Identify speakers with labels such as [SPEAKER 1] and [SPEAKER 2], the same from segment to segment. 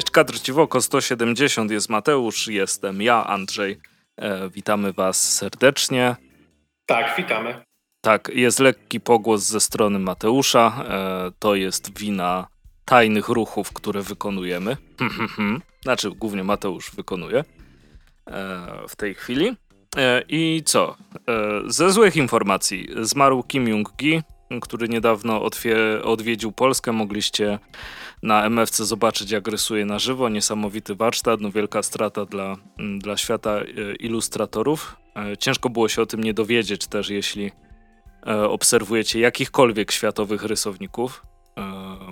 [SPEAKER 1] Cześć, kadr Ciwoko 170, jest Mateusz, jestem ja, Andrzej. E, witamy Was serdecznie.
[SPEAKER 2] Tak, witamy.
[SPEAKER 1] Tak, jest lekki pogłos ze strony Mateusza. E, to jest wina tajnych ruchów, które wykonujemy. znaczy, głównie Mateusz wykonuje e, w tej chwili. E, I co? E, ze złych informacji zmarł Kim Jong-gi, który niedawno odwiedził Polskę. Mogliście na MFC zobaczyć, jak rysuje na żywo. Niesamowity warsztat, no wielka strata dla, mm, dla świata e, ilustratorów. E, ciężko było się o tym nie dowiedzieć też, jeśli e, obserwujecie jakichkolwiek światowych rysowników,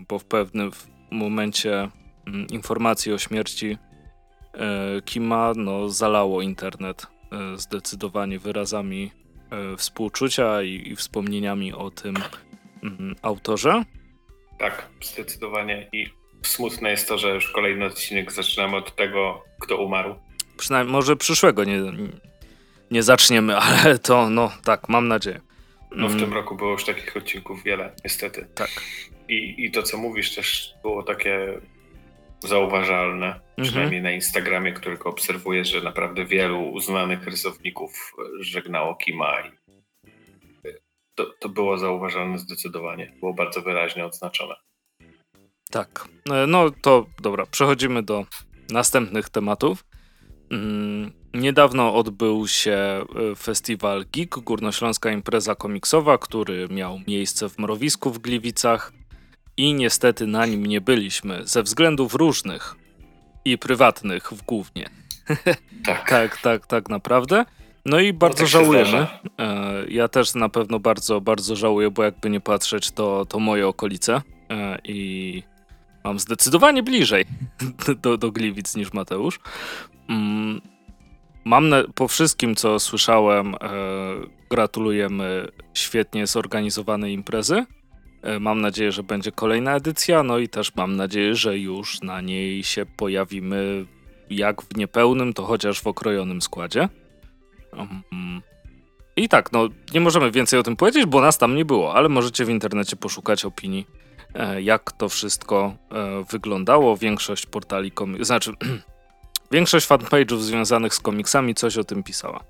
[SPEAKER 1] bo w pewnym momencie mm, informacji o śmierci Kima no, zalało internet zdecydowanie wyrazami współczucia i, i wspomnienieniami o tym mm, autorze.
[SPEAKER 2] Tak, zdecydowanie. I smutne jest to, że już kolejny odcinek zaczynamy od tego, kto umarł.
[SPEAKER 1] Przynajmniej może przyszłego nie, nie zaczniemy, ale to, no tak, mam nadzieję.
[SPEAKER 2] No w mm. tym roku było już takich odcinków wiele, niestety.
[SPEAKER 1] Tak.
[SPEAKER 2] I, i to, co mówisz, też było takie zauważalne, mhm. przynajmniej na Instagramie, którego obserwuję, że naprawdę wielu uznanych rysowników żegnało Kima i to, to było zauważalne zdecydowanie. Było bardzo wyraźnie odznaczone.
[SPEAKER 1] Tak. E, no to dobra, przechodzimy do następnych tematów. Mm, niedawno odbył się e, festiwal Geek, górnośląska impreza komiksowa, który miał miejsce w Mrowisku w Gliwicach i niestety na nim nie byliśmy ze względów różnych i prywatnych w głównie.
[SPEAKER 2] Tak.
[SPEAKER 1] tak, tak, tak naprawdę. No i bardzo no tak żałujemy. E, ja też na pewno bardzo, bardzo żałuję, bo jakby nie patrzeć, to, to moje okolice e, i mam zdecydowanie bliżej do, do Gliwic niż Mateusz. Mm, mam na, po wszystkim, co słyszałem, e, gratulujemy świetnie zorganizowanej imprezy. Mam nadzieję, że będzie kolejna edycja, no i też mam nadzieję, że już na niej się pojawimy jak w niepełnym, to chociaż w okrojonym składzie. Mhm. I tak, no nie możemy więcej o tym powiedzieć, bo nas tam nie było, ale możecie w internecie poszukać opinii, e, jak to wszystko e, wyglądało. Większość portali, komi- znaczy większość fanpage'ów związanych z komiksami coś o tym pisała.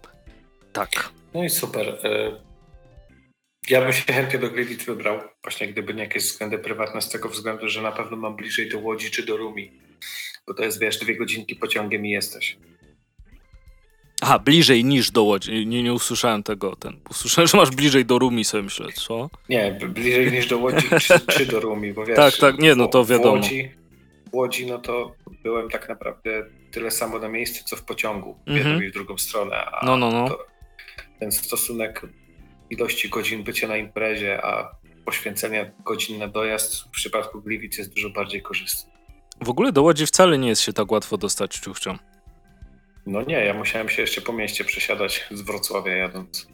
[SPEAKER 1] Tak.
[SPEAKER 2] No i super. E, ja bym się chętnie do Gliwic wybrał, właśnie gdyby nie jakieś względy prywatne, z tego względu, że na pewno mam bliżej do Łodzi czy do Rumi, bo to jest, wiesz, dwie godzinki pociągiem i jesteś.
[SPEAKER 1] Aha, bliżej niż do Łodzi. Nie, nie usłyszałem tego. Ten. Usłyszałem, że masz bliżej do Rumi, sobie myślę, co?
[SPEAKER 2] Nie, bliżej niż do Łodzi czy, czy do Rumi, bo wiesz...
[SPEAKER 1] Tak, tak, nie, no to wiadomo.
[SPEAKER 2] W Łodzi, w Łodzi, no to byłem tak naprawdę tyle samo na miejscu, co w pociągu, w jedną mhm. i w drugą stronę. A
[SPEAKER 1] no, no, no.
[SPEAKER 2] ten stosunek ilości godzin bycia na imprezie, a poświęcenia godzin na dojazd w przypadku Gliwic jest dużo bardziej korzystny.
[SPEAKER 1] W ogóle do Łodzi wcale nie jest się tak łatwo dostać ciuchcią.
[SPEAKER 2] No nie, ja musiałem się jeszcze po mieście przesiadać z Wrocławia jadąc.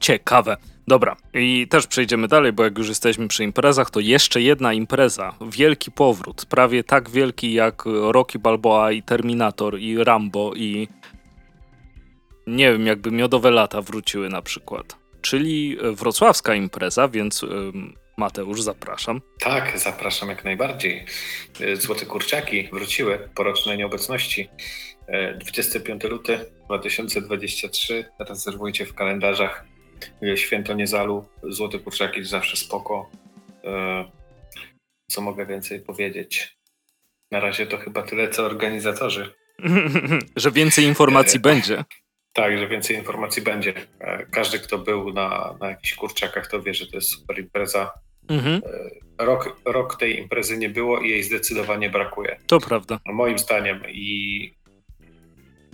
[SPEAKER 1] Ciekawe. Dobra, i też przejdziemy dalej, bo jak już jesteśmy przy imprezach, to jeszcze jedna impreza. Wielki powrót. Prawie tak wielki jak Rocky Balboa i Terminator i Rambo i nie wiem, jakby miodowe lata wróciły na przykład. Czyli wrocławska impreza, więc Mateusz, zapraszam.
[SPEAKER 2] Tak, zapraszam jak najbardziej. Złote kurczaki wróciły po rocznej nieobecności. 25 e, luty 2023. Rezerwujcie w kalendarzach e, Święto Niezalu. Złote kurczaki zawsze spoko. E, co mogę więcej powiedzieć? Na razie to chyba tyle, co organizatorzy.
[SPEAKER 1] że więcej informacji będzie.
[SPEAKER 2] Tak, że więcej informacji będzie. Każdy, kto był na, na jakichś kurczakach, to wie, że to jest super impreza. Mhm. Rok, rok tej imprezy nie było i jej zdecydowanie brakuje.
[SPEAKER 1] To prawda.
[SPEAKER 2] Moim zdaniem. I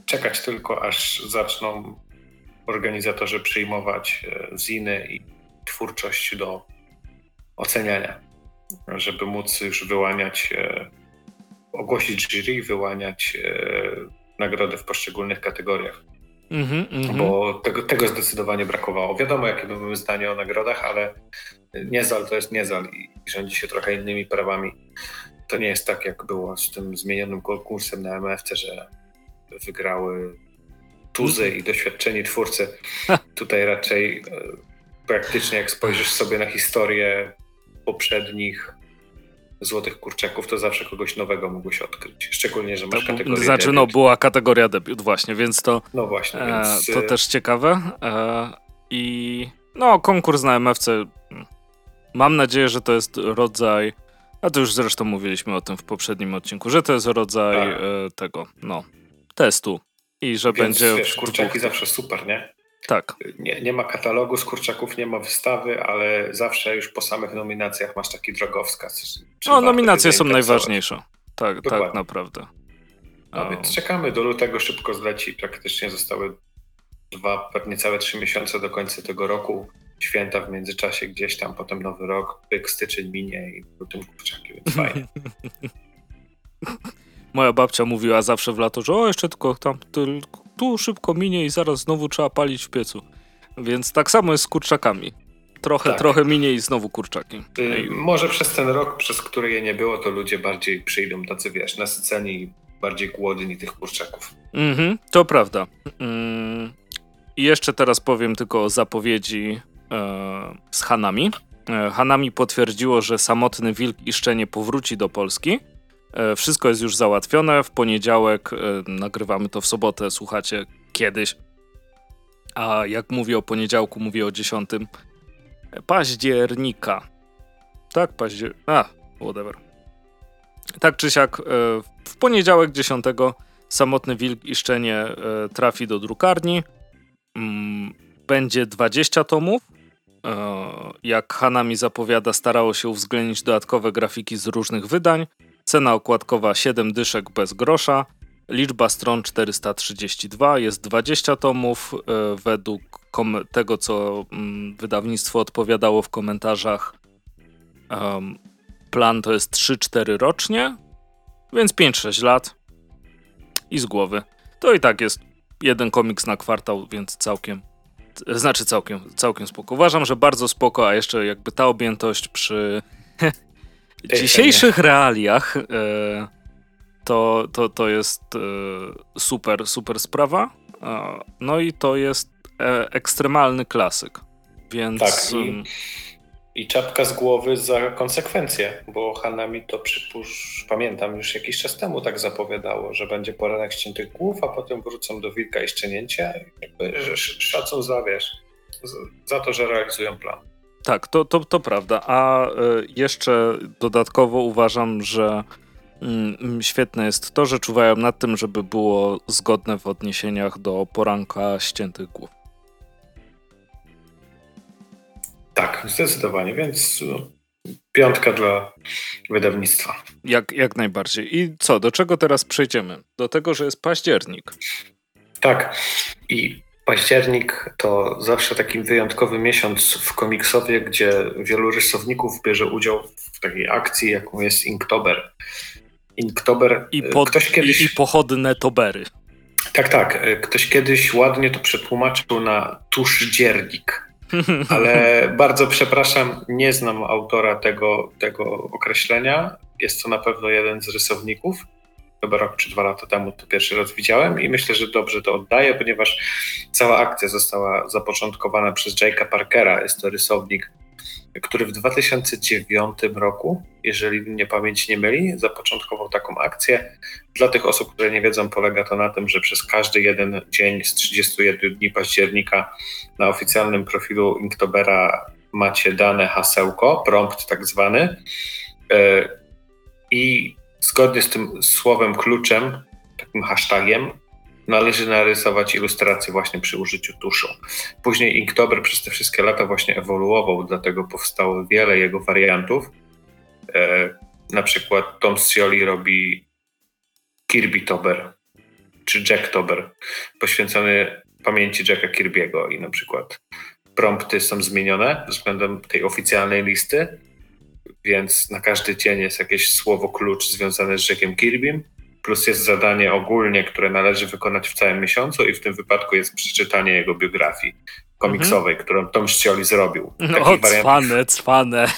[SPEAKER 2] czekać tylko, aż zaczną organizatorzy przyjmować e, ziny i twórczość do oceniania, żeby móc już wyłaniać, e, ogłosić jury, wyłaniać e, nagrody w poszczególnych kategoriach. Mm -hmm, Bo tego, tego zdecydowanie brakowało. Wiadomo, jakie były zdania o nagrodach, ale niezal to jest niezal i rządzi się trochę innymi prawami. To nie jest tak, jak było z tym zmienionym konkursem na MFC, że wygrały tuzy i doświadczeni twórcy. Tutaj raczej e, praktycznie jak spojrzysz sobie na historię poprzednich złotych kurczaków, to zawsze kogoś nowego mogłeś odkryć. Szczególnie, że masz to, kategorię
[SPEAKER 1] Znaczy,
[SPEAKER 2] debiut.
[SPEAKER 1] no była kategoria debiut właśnie, więc to,
[SPEAKER 2] no właśnie,
[SPEAKER 1] e,
[SPEAKER 2] więc...
[SPEAKER 1] to też ciekawe. E, I no, konkurs na MFC. Mam nadzieję, że to jest rodzaj. A to już zresztą mówiliśmy o tym w poprzednim odcinku, że to jest rodzaj tak. e, tego, no, testu. I że
[SPEAKER 2] Więc,
[SPEAKER 1] będzie.
[SPEAKER 2] Wiesz, kurczaki zawsze super, nie?
[SPEAKER 1] Tak.
[SPEAKER 2] Nie, nie ma katalogu z kurczaków, nie ma wystawy, ale zawsze już po samych nominacjach masz taki drogowskaz.
[SPEAKER 1] No, nominacje są najważniejsze. Tak, Dokładnie. tak naprawdę.
[SPEAKER 2] No więc czekamy do lutego, szybko zleci. Praktycznie zostały dwa, pewnie całe trzy miesiące do końca tego roku. Święta w międzyczasie gdzieś tam, potem nowy rok, pyk, styczeń minie i lutym kurczaki, więc fajnie.
[SPEAKER 1] Moja babcia mówiła zawsze w lato, że o, jeszcze tylko tam, tylko tu szybko minie i zaraz znowu trzeba palić w piecu. Więc tak samo jest z kurczakami. Trochę, tak. trochę minie i znowu kurczaki.
[SPEAKER 2] Yy, może przez ten rok, przez który je nie było, to ludzie bardziej przyjdą tacy, wiesz, nasyceni i bardziej głodni tych kurczaków.
[SPEAKER 1] Mhm, to prawda. Mm, I jeszcze teraz powiem tylko o zapowiedzi e, z Hanami. E, Hanami potwierdziło, że Samotny Wilk i Szczenie powróci do Polski. E, wszystko jest już załatwione. W poniedziałek e, nagrywamy to w sobotę, słuchacie kiedyś. A jak mówię o poniedziałku, mówię o 10 października. Tak, października. A, whatever. Tak czy siak, e, w poniedziałek 10 Samotny Wilk i Szczenie trafi do drukarni. Mm, będzie 20 tomów. Jak Hanami zapowiada, starało się uwzględnić dodatkowe grafiki z różnych wydań. Cena okładkowa 7 dyszek bez grosza. Liczba stron 432, jest 20 tomów. E, według tego, co mm, wydawnictwo odpowiadało w komentarzach, plan to jest 3-4 rocznie, więc 5-6 lat i z głowy. To i tak jest jeden komiks na kwartał, więc całkiem, znaczy całkiem, całkiem spoko. Uważam, że bardzo spoko, a jeszcze jakby ta objętość przy w dzisiejszych realiach e, to, to, to jest e, super, super sprawa. E, no i to jest e, ekstremalny klasyk. Więc.
[SPEAKER 2] Tak, i, i, czapka z głowy za konsekwencje, bo Hanami to przypusz, pamiętam już jakiś czas temu tak zapowiadało, że będzie poranek ściętych głów, a potem wrócą do wilka i szczenięcia. Jakby, szacun za wiesz, za to, że realizują plan.
[SPEAKER 1] Tak, to, to, to prawda. A e, jeszcze dodatkowo uważam, że mm, świetne jest to, że czuwają nad tym, żeby było zgodne w odniesieniach do poranka ściętych głów.
[SPEAKER 2] Tak, zdecydowanie, więc no, piątka dla wydawnictwa.
[SPEAKER 1] Jak, jak najbardziej. I co, do czego teraz przejdziemy? Do tego, że jest październik.
[SPEAKER 2] Tak. I Październik to zawsze taki wyjątkowy miesiąc w komiksowie, gdzie wielu rysowników bierze udział w takiej akcji, jaką jest Inktober.
[SPEAKER 1] Inktober. I, pod, ktoś kiedyś... i, pochodne tobery.
[SPEAKER 2] Tak, tak. Ktoś kiedyś ładnie to przetłumaczył na tusz dziernik. Ale bardzo przepraszam, nie znam autora tego, tego określenia. Jest to na pewno jeden z rysowników chyba rok czy dwa lata temu to pierwszy raz widziałem i myślę, że dobrze to oddaję, ponieważ cała akcja została zapoczątkowana przez Jake'a Parkera. Jest to rysownik, który w 2009 roku, jeżeli mnie pamięć nie myli, zapoczątkował taką akcję. Dla tych osób, które nie wiedzą, polega to na tym, że przez każdy jeden dzień z 31 dni października na oficjalnym profilu Inktobera macie dane hasełko, prompt tak zwany. E, I Zgodnie z tym słowem kluczem, takim hashtagiem, należy narysować ilustrację właśnie przy użyciu tuszu. Później Inktober przez te wszystkie lata właśnie ewoluował, dlatego powstało wiele jego wariantów. E, na przykład Tom Scioli robi Kirby Tober czy Jack Tober, poświęcony pamięci Jacka Kirby'ego i na przykład prompty są zmienione względem tej oficjalnej listy, więc na każdy dzień jest jakieś słowo klucz związane z rzekiem Kirbym, plus jest zadanie ogólnie, które należy wykonać w całym miesiącu i w tym wypadku jest przeczytanie jego biografii komiksowej, mhm. którą Tom Ścioli zrobił.
[SPEAKER 1] No, cwane, cwane.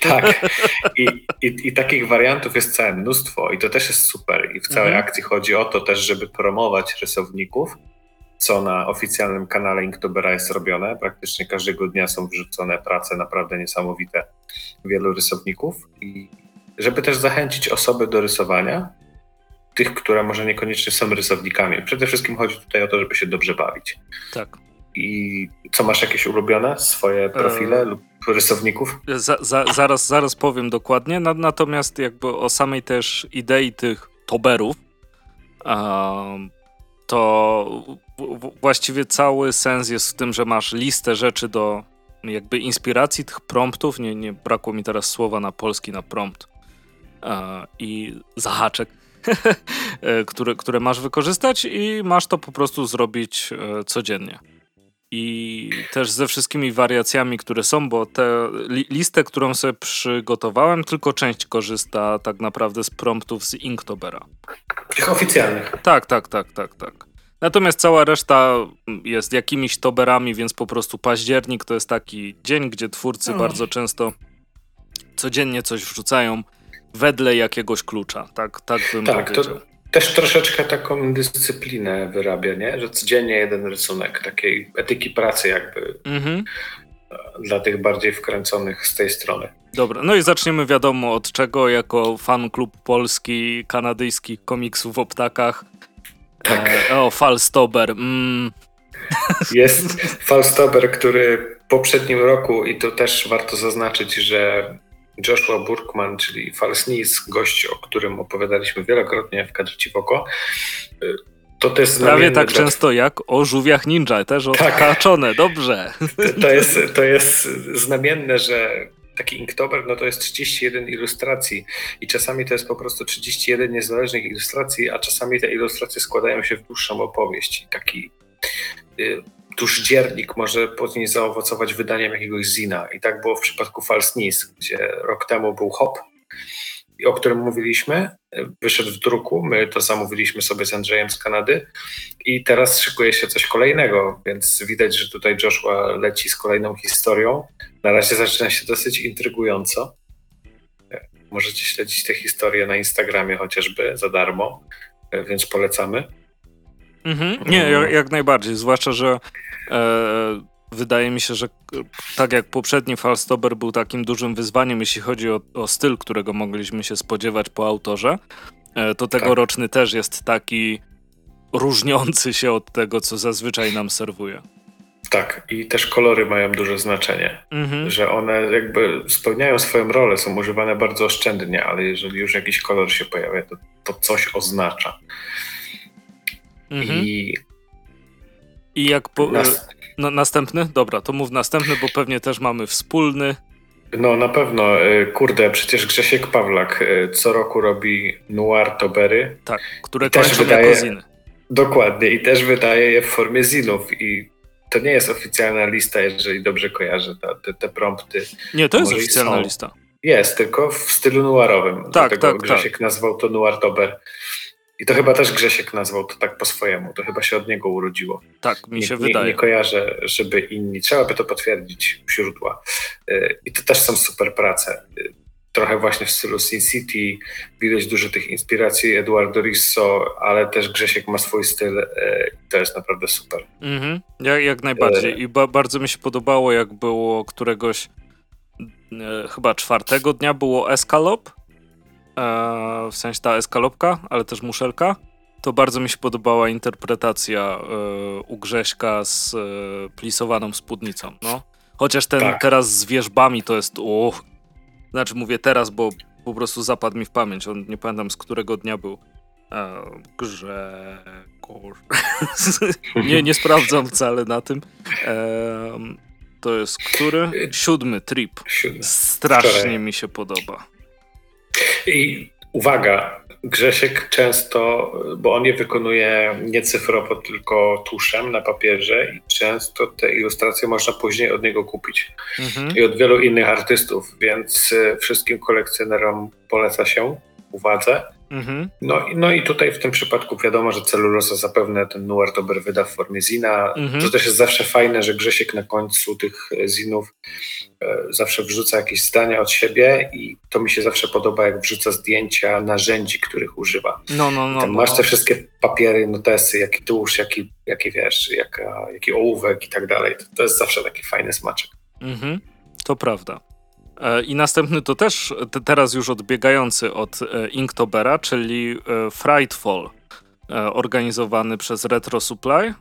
[SPEAKER 2] Tak. I, i, I, takich wariantów jest całe mnóstwo i to też jest super. I w całej mhm. akcji chodzi o to też, żeby promować rysowników, co na oficjalnym kanale Inktobera jest robione. Praktycznie każdego dnia są wrzucone prace naprawdę niesamowite wielu rysowników i żeby też zachęcić osoby do rysowania, tych, które może niekoniecznie są rysownikami. Przede wszystkim chodzi tutaj o to, żeby się dobrze bawić.
[SPEAKER 1] Tak.
[SPEAKER 2] I co masz jakieś ulubione swoje profile e... lub rysowników?
[SPEAKER 1] Za, za, zaraz, zaraz powiem dokładnie. Natomiast jakby o samej też idei tych toberów, to właściwie cały sens jest w tym, że masz listę rzeczy do jakby inspiracji tych promptów. Nie, nie brakło mi teraz słowa na polski na prompt. I zahaczek, e, które, które masz wykorzystać, i masz to po prostu zrobić e, codziennie i też ze wszystkimi wariacjami, które są, bo tę li listę, którą sobie przygotowałem, tylko część korzysta tak naprawdę z promptów z Inktobera.
[SPEAKER 2] Tych oficjalnych.
[SPEAKER 1] Tak, tak, tak, tak, tak. Natomiast cała reszta jest jakimiś toberami, więc po prostu październik to jest taki dzień, gdzie twórcy no. bardzo często codziennie coś wrzucają wedle jakiegoś klucza. Tak, tak bym tak, powiedział. To
[SPEAKER 2] też troszeczkę taką dyscyplinę wyrabia, nie? że codziennie jeden rysunek, takiej etyki pracy jakby mhm. dla tych bardziej wkręconych z tej strony.
[SPEAKER 1] Dobra, no i zaczniemy wiadomo od czego, jako fan klub polski, kanadyjskich komiksów o ptakach. Tak. E, o, Falstober. Mm.
[SPEAKER 2] Jest Falstober, który w poprzednim roku, i to też warto zaznaczyć, że Joshua Burkman, czyli Falsnis, gość, o którym opowiadaliśmy wielokrotnie w Kadrci w oko,
[SPEAKER 1] to też Prawie tak dla... często jak o żółwiach ninja, też odhaczone, tak. dobrze.
[SPEAKER 2] To jest, to jest znamienne, że taki Inktober, no to jest 31 ilustracji i czasami to jest po prostu 31 niezależnych ilustracji, a czasami te ilustracje składają się w dłuższą opowieść. Taki tużdziernik może później zaowocować wydaniem jakiegoś zina. I tak było w przypadku False Nis, gdzie rok temu był Hop, o którym mówiliśmy, wyszedł w druku, my to zamówiliśmy sobie z Andrzejem z Kanady i teraz szykuje się coś kolejnego, więc widać, że tutaj Joshua leci z kolejną historią. Na razie zaczyna się dosyć intrygująco. Możecie śledzić tę historię na Instagramie chociażby za darmo, więc polecamy.
[SPEAKER 1] Mhm. Nie, jak, jak, najbardziej. Zwłaszcza, że e, wydaje mi się, że tak jak poprzedni Falstober był takim dużym wyzwaniem, jeśli chodzi o, o styl, którego mogliśmy się spodziewać po autorze, e, to tegoroczny tak. też jest taki różniący się od tego, co zazwyczaj nam serwuje.
[SPEAKER 2] Tak, i też kolory mają duże znaczenie, mhm. że one jakby spełniają swoją rolę, są używane bardzo oszczędnie, ale jeżeli już jakiś kolor się pojawia, to, to coś oznacza.
[SPEAKER 1] Mhm. I, I jak po, Nas... no, następny? Dobra, to mów następny, bo pewnie też mamy wspólny.
[SPEAKER 2] No na pewno, e, kurde, przecież Grzesiek Pawlak e, co roku robi Noir Tobery.
[SPEAKER 1] Tak, które też wydaje, jako ziny.
[SPEAKER 2] Dokładnie i też wydaje je w formie zinów i to nie jest oficjalna lista, jeżeli dobrze kojarzę te, te prompty.
[SPEAKER 1] Nie, to jest oficjalna lista.
[SPEAKER 2] Jest, tylko w stylu noirowych. Tak, Dlatego tak, Grzesiek tak. nazwał to Noir Tober. I to chyba też Grzesiek nazwał to tak po swojemu. To chyba się od niego urodziło.
[SPEAKER 1] Tak, mi się
[SPEAKER 2] nie,
[SPEAKER 1] wydaje.
[SPEAKER 2] Nie, nie kojarzę, żeby inni. Trzeba by to potwierdzić źródła. Y, I to też są super prace. Y, trochę właśnie w stylu Sin City. Widać dużo tych inspiracji Eduardo Risso, ale też Grzesiek ma swój styl. Y, to jest naprawdę super.
[SPEAKER 1] Mhm, jak, jak najbardziej. I ba bardzo mi się podobało, jak było któregoś chyba czwartego dnia było Escalop w sensie ta eskalopka, ale też muszelka, to bardzo mi się podobała interpretacja e, u Grześka z e, plisowaną spódnicą, no. Chociaż ten tak. teraz z wierzbami to jest, uch, znaczy mówię teraz, bo po prostu zapadł mi w pamięć, on nie pamiętam z którego dnia był. E, Grzegorz. nie, nie sprawdzam wcale na tym. E, to jest który? Siódmy trip. Strasznie mi się podoba.
[SPEAKER 2] I uwaga, Grzesiek często, bo on je wykonuje nie cyfrowo, tylko tuszem na papierze i często te ilustracje można później od niego kupić. Mhm. I od wielu innych artystów, więc e, wszystkim kolekcjonerom poleca się uwadze. Mhm. No, no i tutaj w tym przypadku wiadomo, że celuloza zapewne ten Nuar Dober wyda w formie zina. Mhm. To też jest zawsze fajne, że Grzesiek na końcu tych zinów e, zawsze wrzuca jakieś zdania od siebie i to mi się zawsze podoba, jak wrzuca zdjęcia narzędzi, których używa.
[SPEAKER 1] No, no, no.
[SPEAKER 2] Tam
[SPEAKER 1] no.
[SPEAKER 2] masz te wszystkie papiery, notesy, jaki tusz, jaki, jaki wiesz, jaka, jaki ołówek i tak dalej. To, to jest zawsze taki fajny smaczek.
[SPEAKER 1] Mhm. To prawda. E, I następny to też teraz już odbiegający od Inktobera, czyli Frightfall, organizowany przez Retro Supply,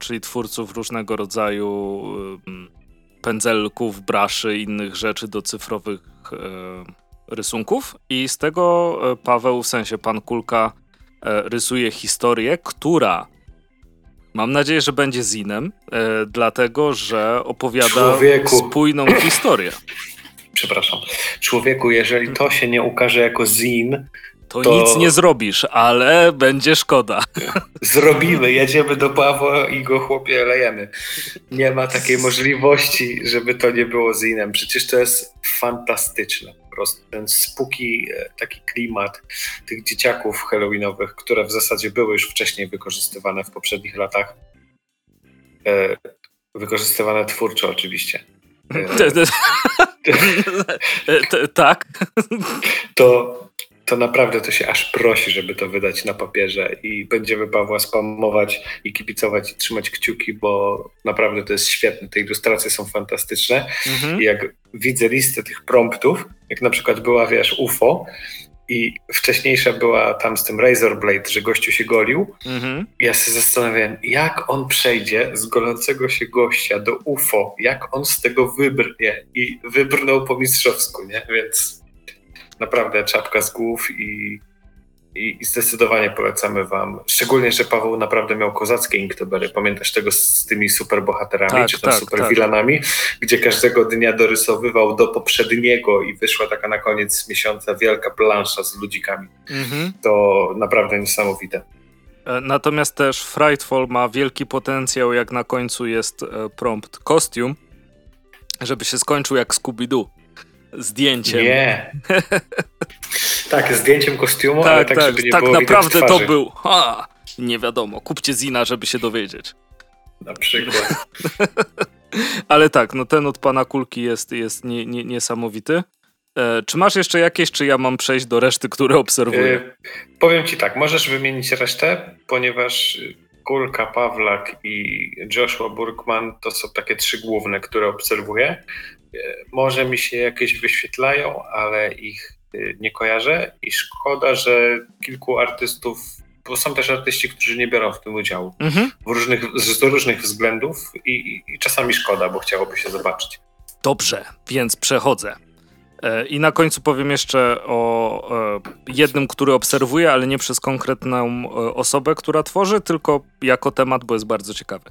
[SPEAKER 1] czyli twórców różnego rodzaju pędzelków, braszy innych rzeczy do cyfrowych rysunków. I z tego Paweł, w sensie pan Kulka, rysuje historię, która Mam nadzieję, że będzie zinem, e, dlatego że opowiada Człowieku. spójną historię.
[SPEAKER 2] Przepraszam. Człowieku, jeżeli to się nie ukaże jako zin,
[SPEAKER 1] to, to, nic nie zrobisz, ale będzie szkoda.
[SPEAKER 2] Zrobimy, jedziemy do Pawła i go chłopie lejemy. Nie ma takiej możliwości, żeby to nie było zinem. Przecież to jest fantastyczne. Po prostu ten spuki, e, taki klimat tych dzieciaków halloweenowych, które w zasadzie były już wcześniej wykorzystywane w poprzednich latach. E, wykorzystywane twórczo oczywiście.
[SPEAKER 1] Tak.
[SPEAKER 2] To to naprawdę to się aż prosi, żeby to wydać na papierze i będziemy Pawła spamować i kibicować i trzymać kciuki, bo naprawdę to jest świetne. Te ilustracje są fantastyczne mhm. i jak widzę listę tych promptów, jak na przykład była, wiesz, UFO i wcześniejsza była tam z tym Razor Blade, że gościu się golił, mhm. ja się zastanawiałem, jak on przejdzie z golącego się gościa do UFO, jak on z tego wybrnie i wybrnął po mistrzowsku, nie? Więc naprawdę czapka z głów i, i, i, zdecydowanie polecamy wam. Szczególnie, że Paweł naprawdę miał kozackie inktobery. Pamiętasz tego z tymi superbohaterami, tak, czy tam tak, superwilanami, tak. gdzie każdego dnia dorysowywał do poprzedniego i wyszła taka na koniec miesiąca wielka plansza z ludzikami. Mhm. To naprawdę niesamowite.
[SPEAKER 1] E, natomiast też Frightfall ma wielki potencjał, jak na końcu jest e, prompt kostium, żeby się skończył jak Scooby-Doo zdjęciem.
[SPEAKER 2] Nie. tak, zdjęciem kostiumu, tak, ale tak, tak żeby nie
[SPEAKER 1] tak
[SPEAKER 2] było
[SPEAKER 1] naprawdę to był. Ha, nie wiadomo. Kupcie Zina, żeby się dowiedzieć.
[SPEAKER 2] Na przykład.
[SPEAKER 1] ale tak, no ten od pana Kulki jest, jest nie, nie, niesamowity. E, czy masz jeszcze jakieś, czy ja mam przejść do reszty, które obserwuję? E,
[SPEAKER 2] powiem ci tak, możesz wymienić resztę, ponieważ Kulka, Pawlak i Joshua Burkman to są takie trzy główne, które obserwuję. Może mi się jakieś wyświetlają, ale ich y, nie kojarzę i szkoda, że kilku artystów, bo są też artyści, którzy nie biorą w tym udziału mhm. w różnych, z różnych względów i, i czasami szkoda, bo chciałoby się zobaczyć.
[SPEAKER 1] Dobrze, więc przechodzę. E, I na końcu powiem jeszcze o e, jednym, który obserwuję, ale nie przez konkretną e, osobę, która tworzy, tylko jako temat, bo jest bardzo ciekawy.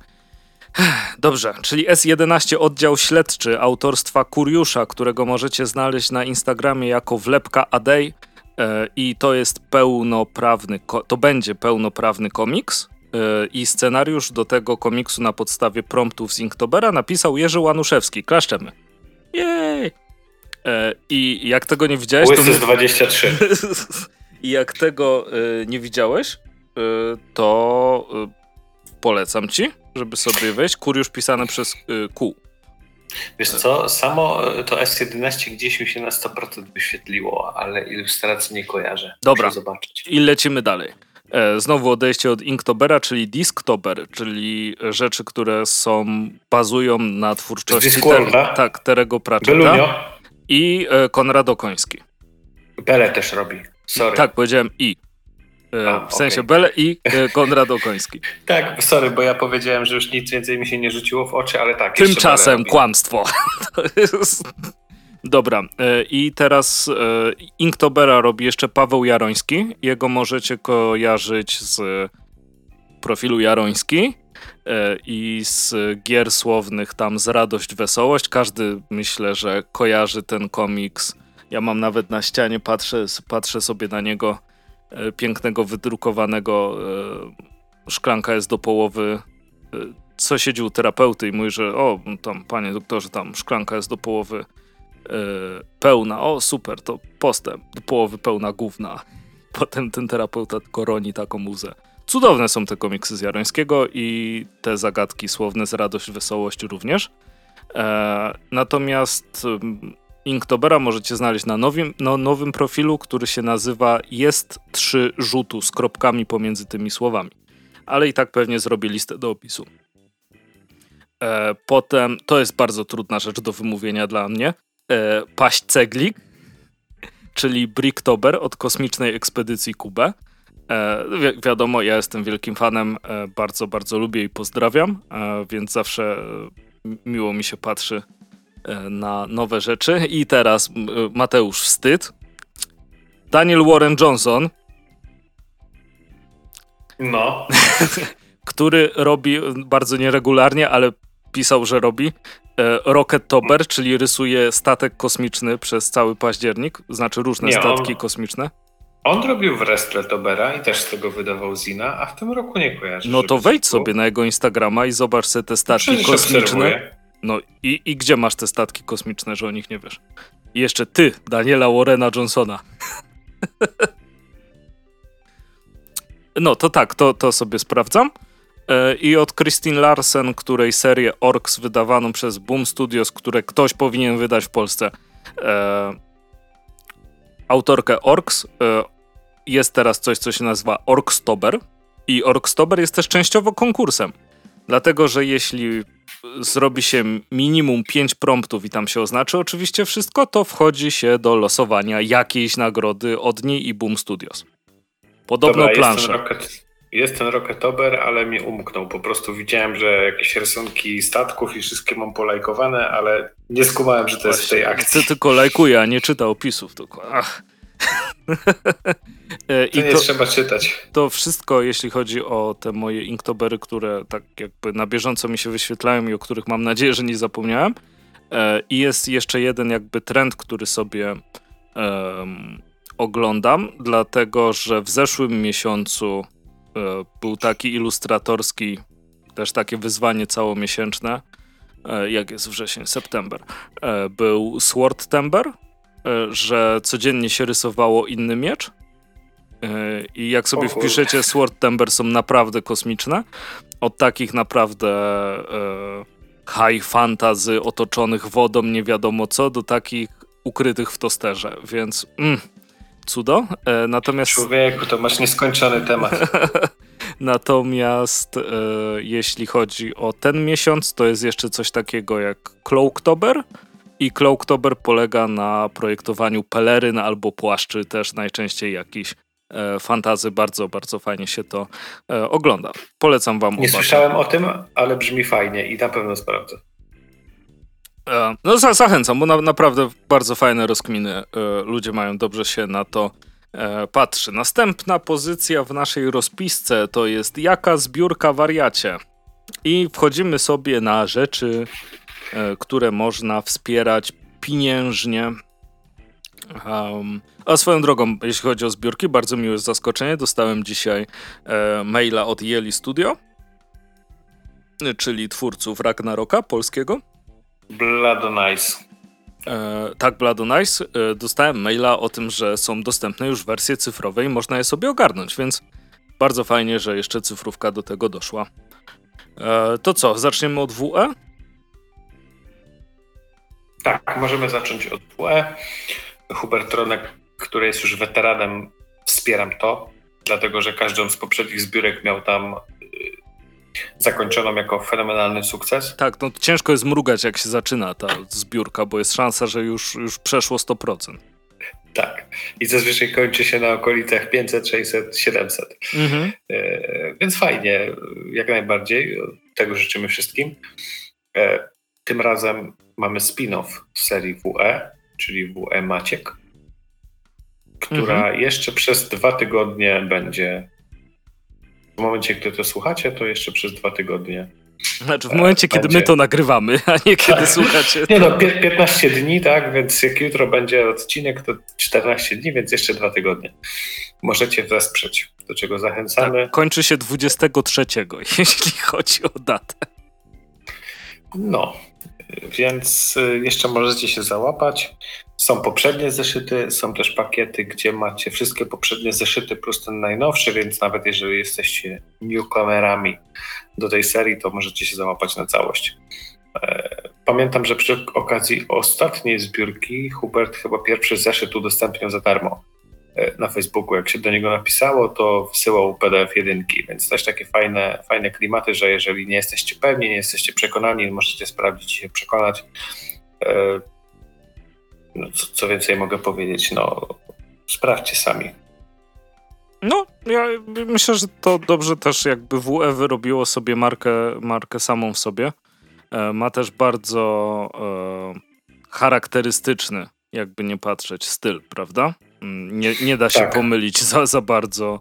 [SPEAKER 1] Dobrze, czyli S11 oddział śledczy autorstwa Kuriusza, którego możecie znaleźć na Instagramie jako wlepka Adej e, i to jest pełnoprawny, to będzie pełnoprawny komiks e, i scenariusz do tego komiksu na podstawie promptów z Inktobera napisał Jerzy Łanuszewski. Klaszczemy. Jej! E, I jak tego nie widziałeś...
[SPEAKER 2] Łysy to... z 23.
[SPEAKER 1] I jak tego nie widziałeś, to polecam ci żeby sobie wejść. Kuriusz pisane przez y, Q.
[SPEAKER 2] Wiesz co, samo y, to S11 gdzieś mi się na 100% wyświetliło, ale ilustracji nie kojarzę.
[SPEAKER 1] Dobra, zobaczyć. i lecimy dalej. E, znowu odejście od Inktobera, czyli Disktober, czyli rzeczy, które są, bazują na twórczości ter, tak, Terego Pratchetta i e, Konrad Koński.
[SPEAKER 2] Bele też robi, sorry.
[SPEAKER 1] Tak, powiedziałem i. E, A, w sensie okay. Bele i e, Konrad Okoński.
[SPEAKER 2] tak, sorry, bo ja powiedziałem, że już nic więcej mi się nie rzuciło w oczy, ale tak.
[SPEAKER 1] Tymczasem kłamstwo. Dobra, e, i teraz Inktobera robi jeszcze Paweł Jaroński. Jego możecie kojarzyć z profilu Jaroński i z gier słownych tam z Radość, Wesołość. Każdy myślę, że kojarzy ten komiks. Ja mam nawet na ścianie, patrzę, patrzę sobie na niego pięknego, wydrukowanego e, szklanka jest do połowy. E, co siedzi u terapeuty i mówi, że o, tam, panie doktorze, tam szklanka jest do połowy pełna. O, super, to postęp. Do połowy pełna gówna. Potem ten terapeuta tylko roni taką muzę. Cudowne są te komiksy z Jarońskiego i te zagadki słowne z Radość, Wesołość również. E, natomiast Inktobera możecie znaleźć na nowym, no, nowym profilu, który się nazywa Jest 3 rzutu z kropkami pomiędzy tymi słowami. Ale i tak pewnie zrobię listę do opisu. E, potem, to jest bardzo trudna rzecz do wymówienia dla mnie. e, paść ceglik, czyli Bricktober od kosmicznej ekspedycji Kubę. E, wi wiadomo, ja jestem wielkim fanem, e, bardzo, bardzo lubię i pozdrawiam, e, więc zawsze e, miło mi się patrzy na nowe rzeczy. I teraz Mateusz Wstyd. Daniel Warren Johnson.
[SPEAKER 2] No.
[SPEAKER 1] który robi bardzo nieregularnie, ale pisał, że robi e, Rocket Tober, czyli rysuje statek kosmiczny przez cały październik, znaczy różne Nie, statki on, kosmiczne.
[SPEAKER 2] On robił w Tobera i też z tego wydawał Zina, a w tym roku nie kojarzy.
[SPEAKER 1] No to wejdź sobie na jego Instagrama i zobacz sobie te statki no kosmiczne. Obserwuję. No i, i gdzie masz te statki kosmiczne, że o nich nie wiesz? I jeszcze ty, Daniela Warrena Johnsona. no to tak, to, to sobie sprawdzam. E, I od Christine Larsen, której serię Orks wydawaną przez Boom Studios, które ktoś powinien wydać w Polsce. E, autorkę Orks e, jest teraz coś, co się nazywa Orkstober. I Orkstober jest też częściowo konkursem. Dlatego, że jeśli zrobi się minimum 5 promptów i tam się oznaczy oczywiście wszystko, to wchodzi się do losowania jakiejś nagrody od niej i Boom Studios. Podobno
[SPEAKER 2] Dobra,
[SPEAKER 1] planszę.
[SPEAKER 2] Jest ten Rocketober, ale mi umknął. Po prostu widziałem, że jakieś rysunki statków i wszystkie mam polajkowane, ale nie skumałem, że to Właśnie, jest w tej akcji.
[SPEAKER 1] Ty tylko lajkuje, a nie czyta opisów. Tylko. Ach.
[SPEAKER 2] E, I to nie to, trzeba czytać.
[SPEAKER 1] To wszystko, jeśli chodzi o te moje inktobery, które tak jakby na bieżąco mi się wyświetlają i o których mam nadzieję, że nie zapomniałem. E, I jest jeszcze jeden jakby trend, który sobie um, oglądam, dlatego że w zeszłym miesiącu E, był taki ilustratorski, też takie wyzwanie całomiesięczne, e, jak jest wrzesień, september. Był Sword Tember, że codziennie się rysowało inny miecz. I jak sobie wpiszecie Sword Tember są naprawdę kosmiczne. Od takich naprawdę high fantasy otoczonych wodą, nie wiadomo co, do takich ukrytych w tosterze, więc mm, cudo. E, natomiast...
[SPEAKER 2] Człowieku, to masz nieskończony temat.
[SPEAKER 1] Natomiast e, jeśli chodzi o ten miesiąc, to jest jeszcze coś takiego jak Cloaktober. I Cloaktober polega na projektowaniu peleryn albo płaszczy, też najczęściej jakiś e, fantazy. Bardzo, bardzo fajnie się to e, ogląda. Polecam wam.
[SPEAKER 2] Nie słyszałem o tym, ale brzmi fajnie i na pewno sprawdzę.
[SPEAKER 1] E, no zachęcam, bo na, naprawdę bardzo fajne rozkminy. Ludzie mają dobrze się na to patrzy. Następna pozycja w naszej rozpisce to jest jaka zbiórka wariacie. I wchodzimy sobie na rzeczy, które można wspierać pieniężnie. Um, a swoją drogą, jeśli chodzi o zbiórki, bardzo miłe zaskoczenie. Dostałem dzisiaj e, maila od Yeli Studio, czyli twórców Ragnaroka polskiego.
[SPEAKER 2] Bladonice.
[SPEAKER 1] E, tak, Bladonice. E, dostałem maila o tym, że są dostępne już wersje cyfrowe i można je sobie ogarnąć, więc bardzo fajnie, że jeszcze cyfrówka do tego doszła. E, to co, zaczniemy od WE?
[SPEAKER 2] Tak, możemy zacząć od WE. Hubert Tronek, który jest już weteranem, wspieram to, dlatego że każdą z poprzednich zbiórek miał tam zakończoną jako fenomenalny sukces.
[SPEAKER 1] Tak, no ciężko jest mrugać, jak się zaczyna ta zbiórka, bo jest szansa, że już, już przeszło 100%.
[SPEAKER 2] Tak. I zazwyczaj kończy się na okolicach 500, 600, 700. Mhm. E, więc fajnie, jak najbardziej. Tego życzymy wszystkim. E, tym razem mamy spin-off serii WE, czyli WE Maciek, która mhm. jeszcze przez dwa tygodnie będzie w momencie, gdy to słuchacie, to jeszcze przez dwa tygodnie.
[SPEAKER 1] Znaczy w momencie, będzie... kiedy my to nagrywamy, a nie kiedy tak. słuchacie.
[SPEAKER 2] Nie no, 15 dni, tak, więc jak jutro będzie odcinek, to 14 dni, więc jeszcze dwa tygodnie. Możecie wesprzeć, do czego zachęcamy.
[SPEAKER 1] Tak, kończy się 23, jeśli chodzi o datę.
[SPEAKER 2] No, więc y, jeszcze możecie się załapać. Są poprzednie zeszyty, są też pakiety, gdzie macie wszystkie poprzednie zeszyty plus ten najnowszy, więc nawet jeżeli jesteście newcomerami do tej serii, to możecie się załapać na całość. E, pamiętam, że przy okazji ostatniej zbiórki Hubert chyba pierwszy zeszyt udostępniał za darmo na Facebooku. Jak się do niego napisało, to wysyłał PDF jedynki, więc też takie fajne, fajne klimaty, że jeżeli nie jesteście pewni, nie jesteście przekonani, możecie sprawdzić i się przekonać. E, no, co, co więcej mogę powiedzieć? No, sprawdźcie sami.
[SPEAKER 1] No, ja myślę, że to dobrze też jakby WE wyrobiło sobie markę, markę samą w sobie. E, ma też bardzo e, charakterystyczny, jakby nie patrzeć, styl, prawda? Mm, nie, nie da się tak. pomylić za, za bardzo.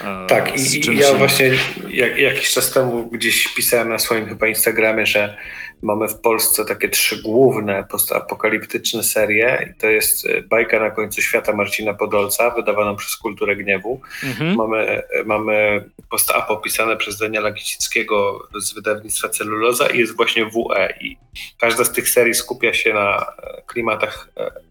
[SPEAKER 2] E, tak, i ja właśnie jak, jakiś czas temu gdzieś pisałem na swoim chyba Instagramie, że mamy w Polsce takie trzy główne postapokaliptyczne serie. I to jest e, bajka na końcu świata Marcina Podolca, wydawana przez Kulturę Gniewu. Mhm. Mamy, e, mamy postapo pisane przez Daniela Gicickiego z wydawnictwa Celuloza i jest właśnie WE. I każda z tych serii skupia się na e, klimatach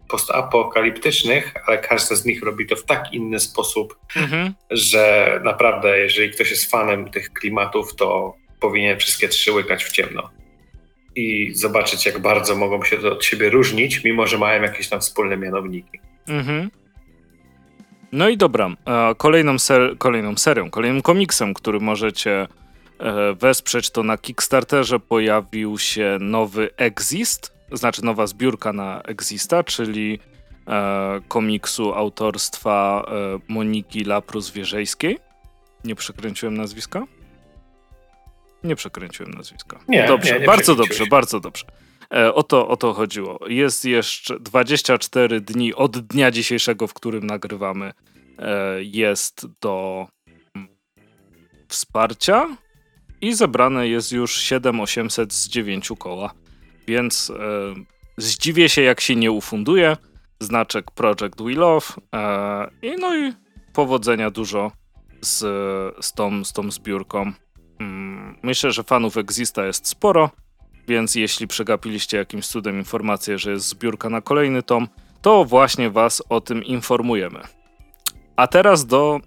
[SPEAKER 2] postapokaliptycznych, ale każda z nich robi to w tak inny sposób, mhm. że naprawdę, jeżeli ktoś jest fanem tych klimatów, to powinien wszystkie trzy łykać w ciemno i zobaczyć, jak bardzo mogą się od siebie różnić, mimo że mają jakieś tam wspólne mianowniki. Mhm.
[SPEAKER 1] No i dobra, kolejną, ser kolejną serią, kolejnym komiksem, który możecie e, wesprzeć, to na Kickstarterze pojawił się nowy Exist, znaczy nowa zbiórka na Exista, czyli e, komiksu autorstwa e, Moniki Laprus-Wierzejskiej. Nie przekręciłem nazwiska? Nie przekręciłem nazwiska. Nie, dobrze, nie, nie bardzo dobrze, bardzo dobrze. E, o, to, o to chodziło. Jest jeszcze 24 dni od dnia dzisiejszego, w którym nagrywamy. E, jest do wsparcia i zebrane jest już 7800 z 9 koła. Więc e, zdziwię się, jak się nie ufunduje. Znaczek Project We Love. I no i powodzenia dużo z, z, tą, z tą zbiórką. Mm, myślę, że fanów Exista jest sporo, więc jeśli przegapiliście jakimś cudem informację, że jest zbiórka na kolejny tom, to właśnie was o tym informujemy. A teraz do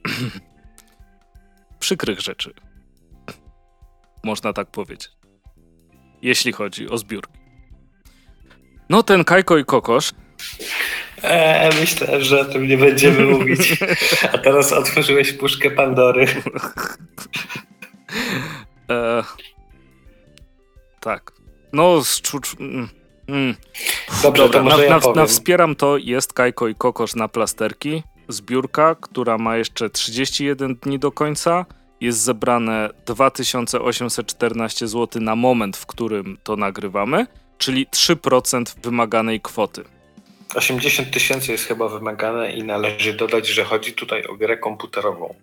[SPEAKER 1] przykrych rzeczy. Można tak powiedzieć. Jeśli chodzi o zbiórki. No ten Kajko i Kokosz
[SPEAKER 2] Eee, myślę, że o tym nie będziemy mówić. A teraz otworzyłeś puszkę Pandory.
[SPEAKER 1] E, tak. No, z czucz... Mm, mm.
[SPEAKER 2] Dobrze, Dobra, to może na, ja
[SPEAKER 1] na, na Wspieram to jest Kajko i Kokosz na plasterki. Zbiórka, która ma jeszcze 31 dni do końca. Jest zebrane 2814 zł na moment, w którym to nagrywamy, czyli 3% wymaganej kwoty.
[SPEAKER 2] 80 tysięcy jest chyba wymagane i należy dodać, że chodzi tutaj o grę komputerową.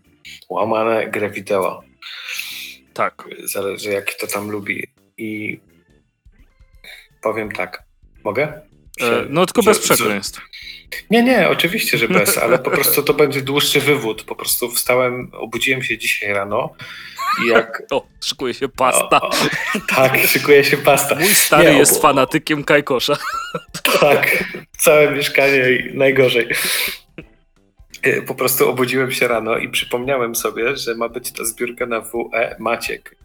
[SPEAKER 2] Łamane grę wideo.
[SPEAKER 1] Tak.
[SPEAKER 2] Zależy, jaki to tam lubi. I powiem tak. Mogę?
[SPEAKER 1] E, no tylko bez przekleństw.
[SPEAKER 2] Nie, nie, oczywiście, że bez, ale po prostu to będzie dłuższy wywód. Po prostu wstałem, obudziłem się dzisiaj rano i jak...
[SPEAKER 1] O, szykuje się pasta. O, o,
[SPEAKER 2] tak, szykuje się pasta.
[SPEAKER 1] Mój stary nie, jest fanatykiem Kajkosza.
[SPEAKER 2] Tak, całe mieszkanie i najgorzej. Y, po prostu obudziłem się rano i przypomniałem sobie, że ma być ta zbiórka na WE Maciek.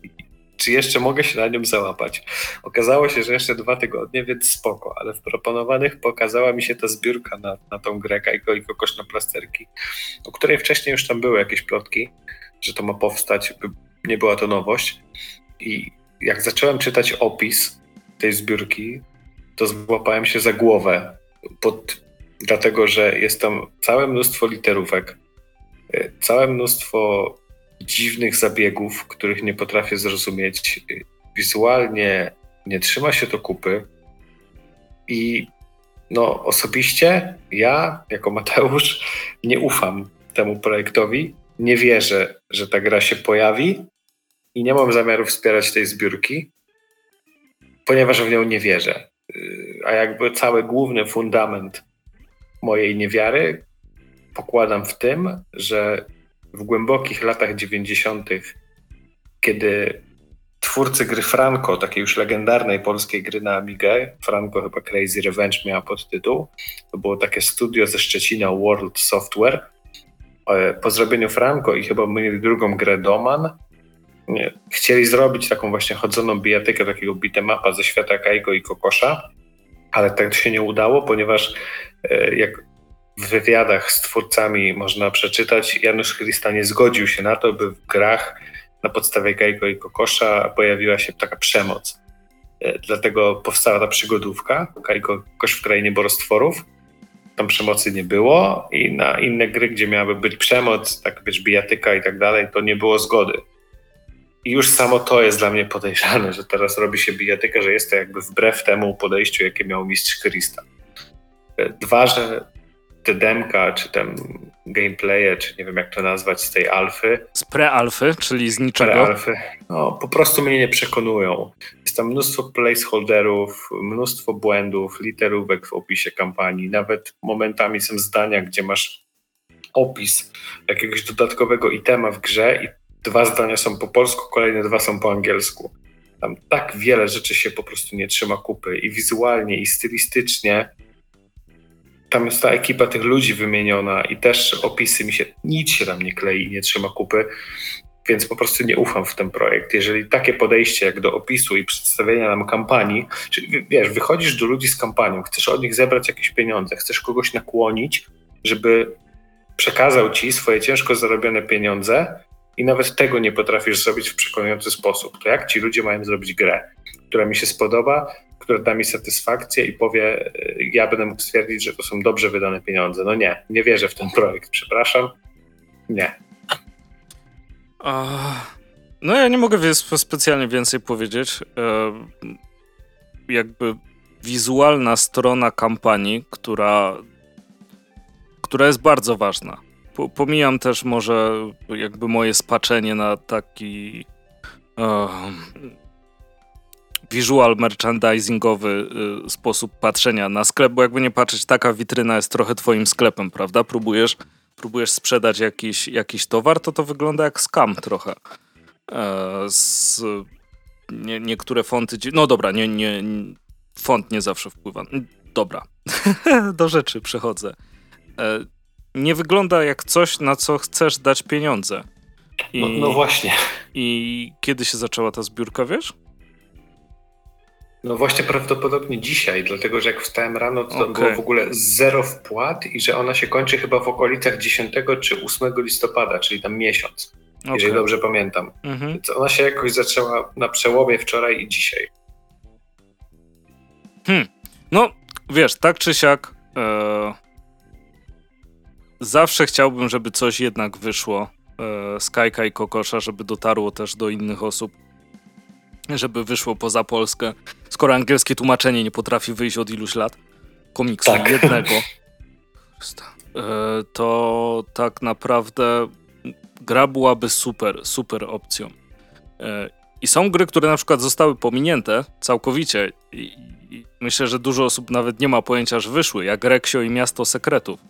[SPEAKER 2] Czy jeszcze mogę się na nią załapać? Okazało się, że jeszcze dwa tygodnie, więc spoko, ale w proponowanych pokazała mi się ta zbiórka na, na tą grę Kajko i Kokosz na plasterki, o której wcześniej już tam były jakieś plotki, że to ma powstać. Nie była to nowość. I jak zacząłem czytać opis tej zbiórki, to złapałem się za głowę pod dlatego że jest tam całe mnóstwo literówek, e, całe mnóstwo dziwnych zabiegów, których nie potrafię zrozumieć. Wizualnie nie trzyma się to kupy i no osobiście ja jako Mateusz nie ufam temu projektowi, nie wierzę, że ta gra się pojawi i nie mam zamiaru wspierać tej zbiórki, ponieważ w nią nie wierzę. A jakby cały główny fundament mojej niewiary pokładam w tym, że w głębokich latach 90., kiedy twórcy gry Franco, takiej już legendarnej polskiej gry na Amigę, Franco chyba Crazy Revenge miała podtytuł, to było takie studio ze Szczecina World Software. E, po zrobieniu Franco i chyba mieli drugą grę Doman, nie, chcieli zrobić taką właśnie chodzoną bijatykę, takiego bitemapa ze świata Kajko i Kokosza, ale tak się nie udało, ponieważ e, jak w wywiadach z twórcami można przeczytać, Janusz Christa nie zgodził się na to, by w grach na podstawie Kajko i Kokosza pojawiła się taka przemoc. E, dlatego powstała ta przygodówka, Kajko Kokosz w Krainie Borostworów, tam przemocy nie było i na inne gry, gdzie miałaby być przemoc, tak wiesz, bijatyka i tak dalej, to nie było zgody. I już samo to jest dla mnie podejrzane, że teraz robi się bijatyka, że jest to jakby wbrew temu podejściu, jakie miał mistrz Krista. Dwa, że te demka, czy tam gameplaye, czy nie wiem jak to nazwać, z tej alfy.
[SPEAKER 1] Z pre-alfy, czyli z niczego.
[SPEAKER 2] Pre-alfy, no po prostu mnie nie przekonują. Jest tam mnóstwo placeholderów, mnóstwo błędów, literówek w opisie kampanii. Nawet momentami są zdania, gdzie masz opis jakiegoś dodatkowego itema w grze i dwa zdania są po polsku, kolejne dwa są po angielsku. Tam tak wiele rzeczy się po prostu nie trzyma kupy i wizualnie, i stylistycznie tam jest ta ekipa tych ludzi wymieniona i też opisy mi się, nic się tam nie klei i nie trzyma kupy, więc po prostu nie ufam w ten projekt. Jeżeli takie podejście jak do opisu i przedstawienia nam kampanii, czyli wiesz, wychodzisz do ludzi z kampanią, chcesz od nich zebrać jakieś pieniądze, chcesz kogoś nakłonić, żeby przekazał ci swoje ciężko zarobione pieniądze i nawet tego nie potrafisz zrobić w przekonujący sposób, to jak ci ludzie mają zrobić grę, która mi się spodoba, które da mi satysfakcję i powie, ja będę mógł stwierdzić, że to są dobrze wydane pieniądze. No nie, nie wierzę w ten projekt, przepraszam. Nie.
[SPEAKER 1] No ja nie mogę specjalnie więcej powiedzieć. E, jakby wizualna strona kampanii, która, która jest bardzo ważna. Pomijam też może jakby moje spaczenie na taki visual merchandisingowy y, sposób patrzenia na sklep, bo jakby nie patrzeć, taka witryna jest trochę twoim sklepem, prawda? Próbujesz, próbujesz sprzedać jakiś, jakiś towar, to to wygląda jak scam trochę. E, z, nie, niektóre fonty, no dobra, nie, nie, font nie zawsze wpływa. Dobra, do rzeczy przechodzę. E, nie wygląda jak coś, na co chcesz dać pieniądze.
[SPEAKER 2] I, no, no właśnie.
[SPEAKER 1] I kiedy się zaczęła ta zbiórka, wiesz?
[SPEAKER 2] No właśnie prawdopodobnie dzisiaj, dlatego że jak wstałem rano, to okay. było w ogóle zero wpłat i że ona się kończy chyba w okolicach 10 czy 8 listopada, czyli tam miesiąc, okay. jeżeli dobrze pamiętam. Mhm. Więc ona się jakoś zaczęła na przełomie wczoraj i dzisiaj.
[SPEAKER 1] Hmm. No, wiesz, tak czy siak e... zawsze chciałbym, żeby coś jednak wyszło e... z Kajka i Kokosza, żeby dotarło też do innych osób żeby wyszło poza Polskę, skoro angielskie tłumaczenie nie potrafi wyjść od iluś lat komiksu tak. jednego, e, to tak naprawdę gra byłaby super, super opcją. E, I są gry, które na przykład zostały pominięte całkowicie i, i myślę, że dużo osób nawet nie ma pojęcia, że wyszły, jak Reksio i Miasto Sekretów,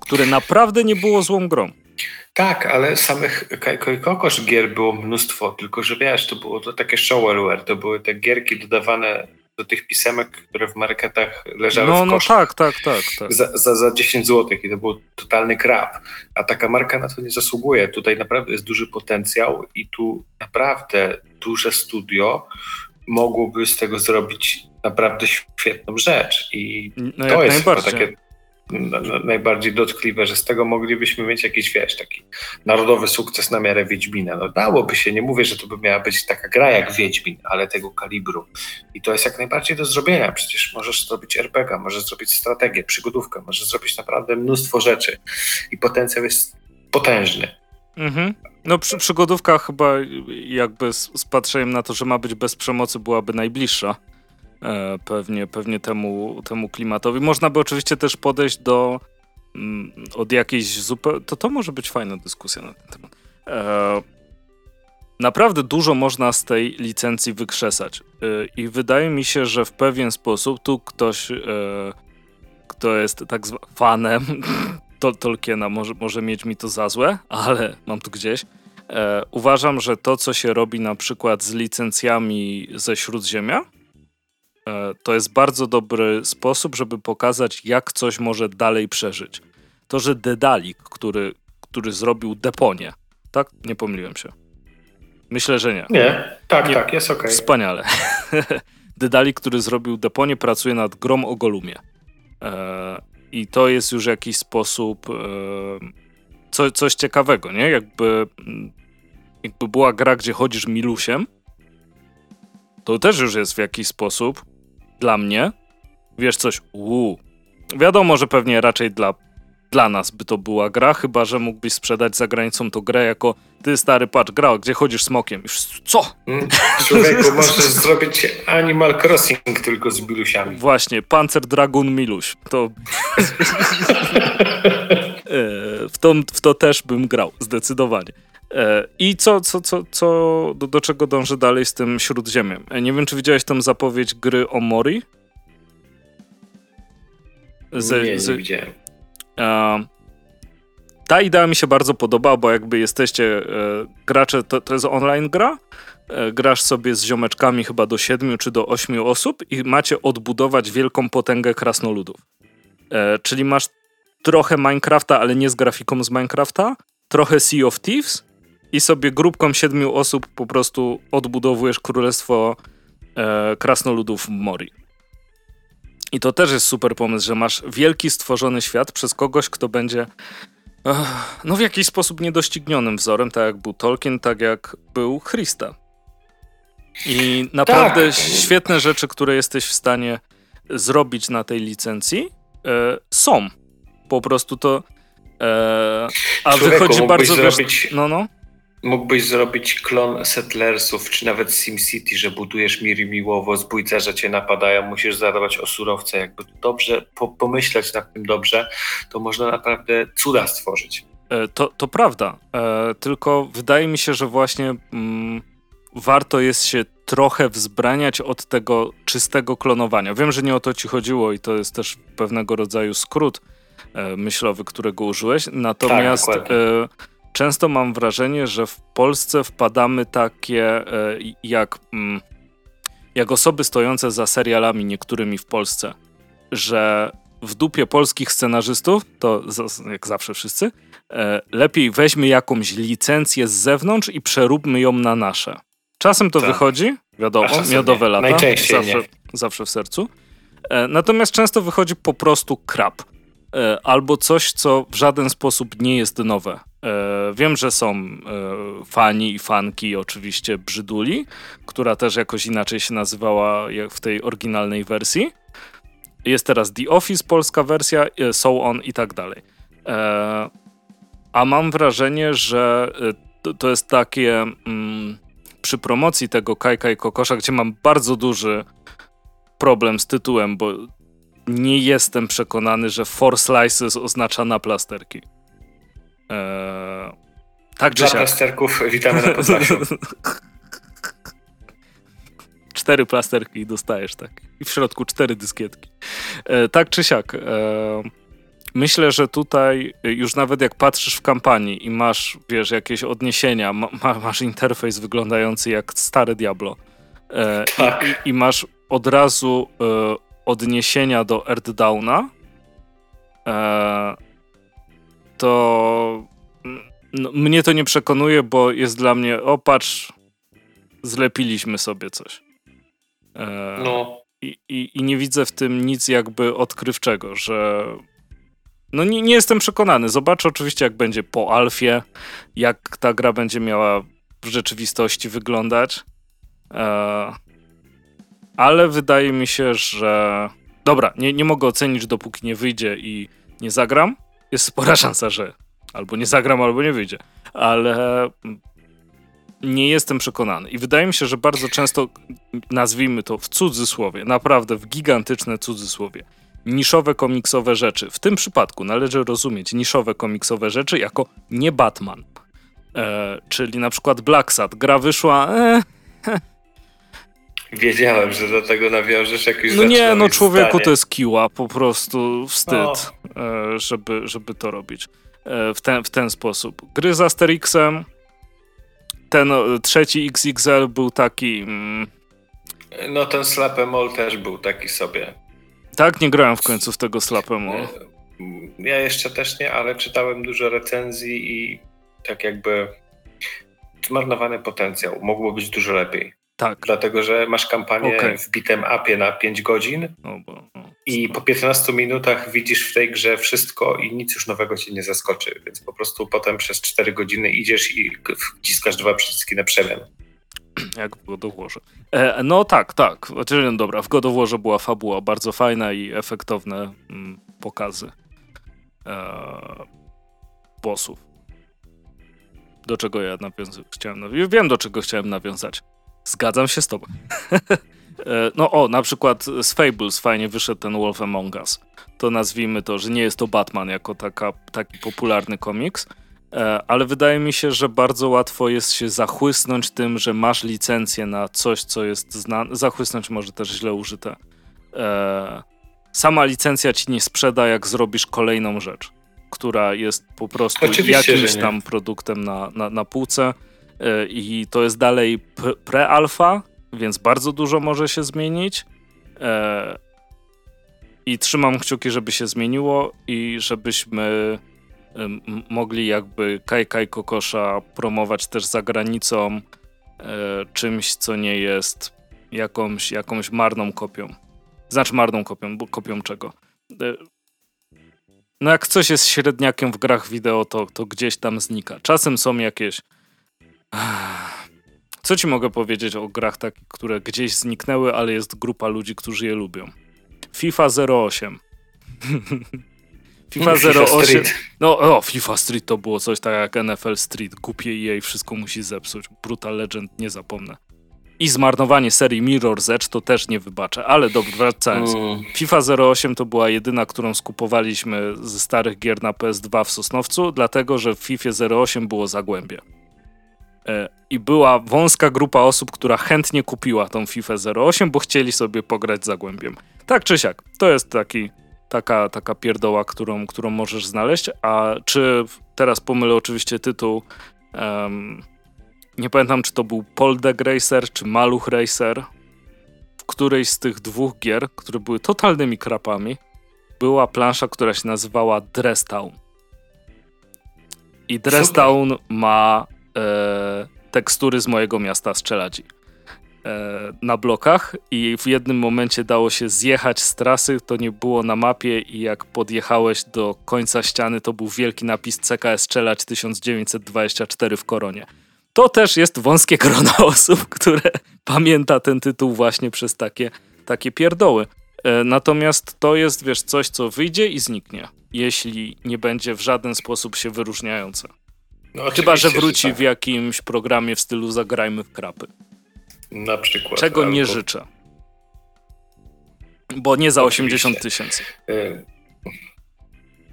[SPEAKER 1] które naprawdę nie było złą grą.
[SPEAKER 2] Tak, ale samych Kajko i Kokosz gier było mnóstwo, tylko że wiesz, to było to takie shovelware, to były te gierki dodawane do tych pisemek, które w marketach leżały
[SPEAKER 1] no,
[SPEAKER 2] w
[SPEAKER 1] no koszach. No tak, tak, tak. tak.
[SPEAKER 2] Za, za, za 10 zł i to był totalny krab. A taka marka na to nie zasługuje. Tutaj naprawdę jest duży potencjał i tu naprawdę duże studio mogłoby z tego zrobić naprawdę świetną rzecz. I no to jest takie najbardziej dotkliwe, że z tego moglibyśmy mieć jakiś, wiesz, taki narodowy sukces na miarę Wiedźmina. No dałoby się, nie mówię, że to by miała być taka gra jak Wiedźmin, ale tego kalibru. I to jest jak najbardziej do zrobienia. Przecież możesz zrobić RPG, możesz zrobić strategię, przygodówkę, możesz zrobić naprawdę mnóstwo rzeczy. I potencjał jest potężny.
[SPEAKER 1] Mhm. No przy, przygodówka chyba jakby z, z patrzeniem na to, że ma być bez przemocy byłaby najbliższa. E, pewnie, pewnie temu, temu klimatowi. Można by oczywiście też podejść do mm, od jakiejś zupełnie. To to może być fajna dyskusja na ten temat. E, naprawdę dużo można z tej licencji wykrzesać. E, I wydaje mi się, że w pewien sposób tu ktoś, kto jest tak zwanym fanem Tolkiena, może, może mieć mi to za złe, ale mam tu gdzieś. uważam, że to, co się robi na przykład z licencjami ze Śródziemia, to jest bardzo dobry sposób, żeby pokazać, jak coś może dalej przeżyć. To, że Dedalik, który, który zrobił Deponie, tak? Nie pomyliłem się. Myślę, że nie.
[SPEAKER 2] Nie, tak, nie. tak, jest ok.
[SPEAKER 1] Wspaniale. Dedalik, który zrobił Deponie, pracuje nad Grom o Golumie. E, I to jest już jakiś sposób e, co, coś ciekawego, nie? Jakby, jakby była gra, gdzie chodzisz milusiem, to też już jest w jakiś sposób dla mnie, wiesz coś, uuu, Wiadomo, że pewnie raczej dla, dla nas by to była gra, chyba że mógłbyś sprzedać za granicą tą grę jako ty stary, patrz, gra, gdzie chodzisz smokiem. Już, co?
[SPEAKER 2] Mm, człowieku, możesz zrobić Animal Crossing tylko z milusiami.
[SPEAKER 1] Właśnie, Panzer Dragon Miluś. To... E, w, to, w to też bym grał, zdecydowanie. E, I co, co, co, co do, do czego dąży dalej z tym Śródziemiem? E, nie wiem, czy widziałeś tą zapowiedź gry o Mori?
[SPEAKER 2] Z, nie, nie widziałem.
[SPEAKER 1] Ta idea mi się bardzo podoba, bo jakby jesteście e, gracze, to, to jest online gra, grasz sobie z ziomeczkami chyba do 7 czy do 8 osób i macie odbudować wielką potęgę krasnoludów. Czyli masz trochę Minecrafta, ale nie z grafiką z Minecrafta, trochę Sea of Thieves i sobie grupką siedmiu osób po prostu odbudowujesz królestwo e, krasnoludów Mori. I to też jest super pomysł, że masz wielki stworzony świat przez kogoś, kto będzie no w jakiś sposób niedoścignionym wzorem, tak jak był Tolkien, tak jak był Christa. I naprawdę tak. świetne rzeczy, które jesteś w stanie zrobić na tej licencji, e, są. Po prostu to. E, a Człowieku, wychodzi bardzo.
[SPEAKER 2] Zrobić...
[SPEAKER 1] no, no
[SPEAKER 2] mógłbyś zrobić klon Settlersów, czy nawet SimCity, że budujesz mir miłowo, zbójcerze cię napadają, musisz zadawać o surowce. Jakby dobrze po, pomyśleć nad tym dobrze, to można naprawdę cuda stworzyć.
[SPEAKER 1] E, to, to prawda, e, tylko wydaje mi się, że właśnie mm, warto jest się trochę wzbraniać od tego czystego klonowania. Wiem, że nie o to ci chodziło i to jest też pewnego rodzaju skrót e, myślowy, którego użyłeś, natomiast tak, często mam wrażenie, że w Polsce wpadamy takie e, jak, mm, jak osoby stojące za serialami niektórymi w Polsce, że w dupie polskich scenarzystów, to jak zawsze wszyscy, e, lepiej weźmy jakąś licencję z zewnątrz i przeróbmy ją na nasze. Czasem to tak. wychodzi, wiadomo, miodowe lata,
[SPEAKER 2] Najczęściej
[SPEAKER 1] zawsze,
[SPEAKER 2] nie.
[SPEAKER 1] zawsze w sercu. E, natomiast często wychodzi po prostu krap. Albo coś, co w żaden sposób nie jest nowe. E, wiem, że są e, fani i fanki oczywiście Brzyduli, która też jakoś inaczej się nazywała w tej oryginalnej wersji. Jest teraz The Office, polska wersja, e, So On i tak dalej. A mam wrażenie, że to jest takie mm, przy promocji tego Kajka i Kokosza, gdzie mam bardzo duży problem z tytułem, bo nie jestem przekonany, że Four Slices oznacza na plasterki. Eee, tak
[SPEAKER 2] Dla plasterków witamy na Podlasiu.
[SPEAKER 1] cztery plasterki i dostajesz, tak. I w środku cztery dyskietki. E, tak czy siak. E, myślę, że tutaj już nawet jak patrzysz w kampanii i masz, wiesz, jakieś odniesienia, ma, masz interfejs wyglądający jak stary Diablo e, tak. i, i, masz od razu e, odniesienia do Earthdowna, e, to no, mnie to nie przekonuje, bo jest dla mnie, o patrz, zlepiliśmy sobie coś.
[SPEAKER 2] E, no.
[SPEAKER 1] I, i, I, nie widzę w tym nic jakby odkrywczego, że no nie, nie jestem przekonany. Zobaczę oczywiście, jak będzie po alfie, jak ta gra będzie miała w rzeczywistości wyglądać. E, ale wydaje mi się, że. Dobra, nie, nie mogę ocenić, dopóki nie wyjdzie i nie zagram. Jest spora szansa, że albo nie zagram, albo nie wyjdzie. Ale nie jestem przekonany. I wydaje mi się, że bardzo często, nazwijmy to w cudzysłowie, naprawdę w gigantyczne cudzysłowie, niszowe komiksowe rzeczy. W tym przypadku należy rozumieć niszowe komiksowe rzeczy jako nie Batman. E, czyli na przykład Black Sad. Gra wyszła. E,
[SPEAKER 2] Wiedziałem, że do tego nawiążesz jakiś
[SPEAKER 1] No nie, no człowieku zdanie. to jest kiła, po prostu wstyd, e, żeby, żeby to robić e, w ten, w ten sposób. Gry z Asterixem, ten trzeci XXL był taki... Mm,
[SPEAKER 2] no ten Slapemol też był taki sobie.
[SPEAKER 1] Tak, nie grałem w końcu w tego Slapemol. E,
[SPEAKER 2] ja jeszcze też nie, ale czytałem dużo recenzji i tak jakby zmarnowany potencjał. Mogło być dużo lepiej.
[SPEAKER 1] Tak.
[SPEAKER 2] Dlatego, że masz kampanię okay. w bitem upie na 5 godzin no bo, no, i po 15 minutach widzisz w tej grze wszystko i nic już nowego cię nie zaskoczy, więc po prostu potem przez 4 godziny idziesz i wciskasz dwa przyciski na przemian.
[SPEAKER 1] Jak w Godowłorze. E, no tak, tak. Znaczy, no dobra, w Godowłorze była fabuła bardzo fajna i efektowne mm, pokazy e, bossów. Do czego ja nawiązuję? Chciałem nawiązać. Wiem, do czego chciałem nawiązać. Zgadzam się z tobą. E, no o, na przykład z Fables fajnie wyszedł ten Wolf Among Us. To nazwijmy to, że nie jest to Batman jako taka, taki popularny komiks, e, ale wydaje mi się, że bardzo łatwo jest się zachłysnąć tym, że masz licencję na coś, co jest znane. Zachłysnąć może też źle użyte. E, sama licencja ci nie sprzeda, jak zrobisz kolejną rzecz, która jest po prostu Oczywiście, jakimś tam produktem na, na, na półce i to jest dalej pre-alfa, więc bardzo dużo może się zmienić. E, I trzymam kciuki, żeby się zmieniło i żebyśmy mogli jakby Kaj Kaj Kokosza promować też za granicą e, czymś, co nie jest jakąś, jakąś marną kopią. Znaczy marną kopią, bo kopią czego? E, no jak coś jest średniakiem w grach wideo, to, to gdzieś tam znika. Czasem są jakieś co ci mogę powiedzieć o grach takich, które gdzieś zniknęły, ale jest grupa ludzi, którzy je lubią? FIFA 08. FIFA 08. No, o, FIFA Street to było coś tak jak NFL Street. Głupie jej wszystko musi zepsuć. Brutal Legend nie zapomnę. I zmarnowanie serii Mirror's Edge to też nie wybaczę, ale dobrze, wracając. Mm. FIFA 08 to była jedyna, którą skupowaliśmy ze starych gier na PS2 w Sosnowcu, dlatego że w FIFA 08 było Zagłębie. E, I była wąska grupa osób, która chętnie kupiła tą FIFA 08, bo chcieli sobie pograć Zagłębiem. Tak czy siak, to jest taki, taka, taka pierdoła, którą, którą możesz znaleźć. A czy teraz pomylę oczywiście tytuł, um, nie pamiętam czy to był Poldeg Racer czy Maluch Racer. W którejś z tych dwóch gier, które były totalnymi krapami, była plansza, która się nazywała Dress Town. I Dress Town ma e, tekstury z mojego miasta Strzeladzi e, na blokach i w jednym momencie dało się zjechać z trasy, to nie było na mapie i jak podjechałeś do końca ściany, to był wielki napis CKS Strzelać 1924 w Koronie. To też jest wąskie grono osób, które pamięta ten tytuł właśnie przez takie, takie pierdoły. E, natomiast to jest, wiesz, coś, co wyjdzie i zniknie, jeśli nie będzie w żaden sposób się wyróżniające. No, Chyba, że wróci że tak. w jakimś programie w stylu Zagrajmy w krapy.
[SPEAKER 2] Na przykład.
[SPEAKER 1] Czego albo... nie życzę. Bo nie za Oczywiście. 80 tysięcy. Y,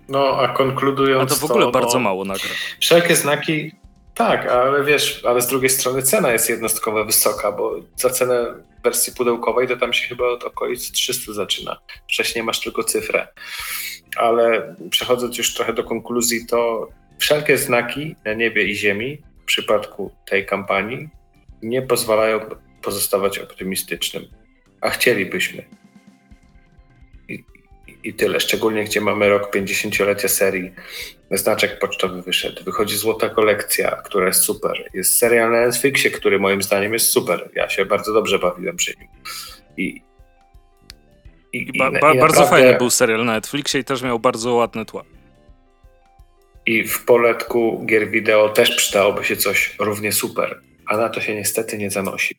[SPEAKER 2] no, a konkludując.
[SPEAKER 1] A to w ogóle to, bardzo no, mało nagra.
[SPEAKER 2] Wszelkie znaki, tak, ale wiesz, ale z drugiej strony cena jest jednostkowo wysoka, bo za cenę wersji pudełkowej to tam się chyba od okolic 300 zaczyna. Wcześniej masz tylko cyfrę. Ale przechodząc już trochę do konkluzji, to Wszelkie znaki na niebie i ziemi w przypadku tej kampanii nie pozwalają pozostawać optymistycznym, a chcielibyśmy. I, i tyle. Szczególnie gdzie mamy rok 50-lecia serii. Znaczek pocztowy wyszedł. Wychodzi złota kolekcja, która jest super. Jest serial na Netflixie, który moim zdaniem jest super. Ja się bardzo dobrze bawiłem przy nim. I,
[SPEAKER 1] i, i ba, ba, i bardzo fajny był serial na Netflixie i też miał bardzo ładne tło.
[SPEAKER 2] I w poletku gier wideo też przydałoby się coś równie super, a na to się niestety nie zanosi.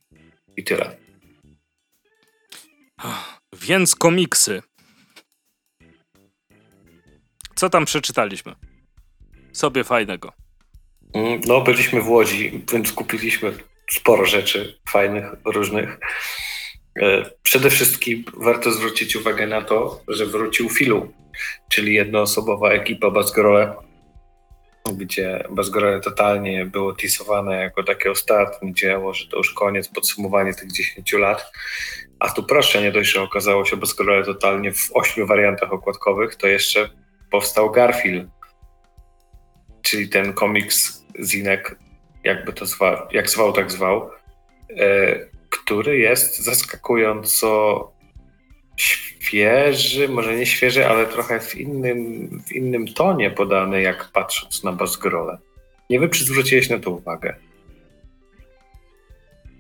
[SPEAKER 2] I tyle.
[SPEAKER 1] Więc komiksy. Co tam przeczytaliśmy? Sobie fajnego.
[SPEAKER 2] Mm, no, byliśmy w Łodzi, więc kupiliśmy sporo rzeczy fajnych, różnych. E, przede wszystkim warto zwrócić uwagę na to, że wrócił Filu, czyli jednoosobowa ekipa Basgrole, gdzie Bazgorele totalnie było tisowane jako takie ostatnie dzieło, że to już koniec, podsumowanie tych 10 lat. A tu proszę, nie dość, że okazało się Bazgorele totalnie w ośmiu wariantach okładkowych, to jeszcze powstał Garfield, czyli ten komiks Zinek, jakby to zwał, jak zwał, tak zwał, e, który jest zaskakująco świeży, może nie świeży, ale trochę w innym, w innym tonie podany, jak patrząc na Basgrole. Nie wiem, czy zwróciłeś na to uwagę.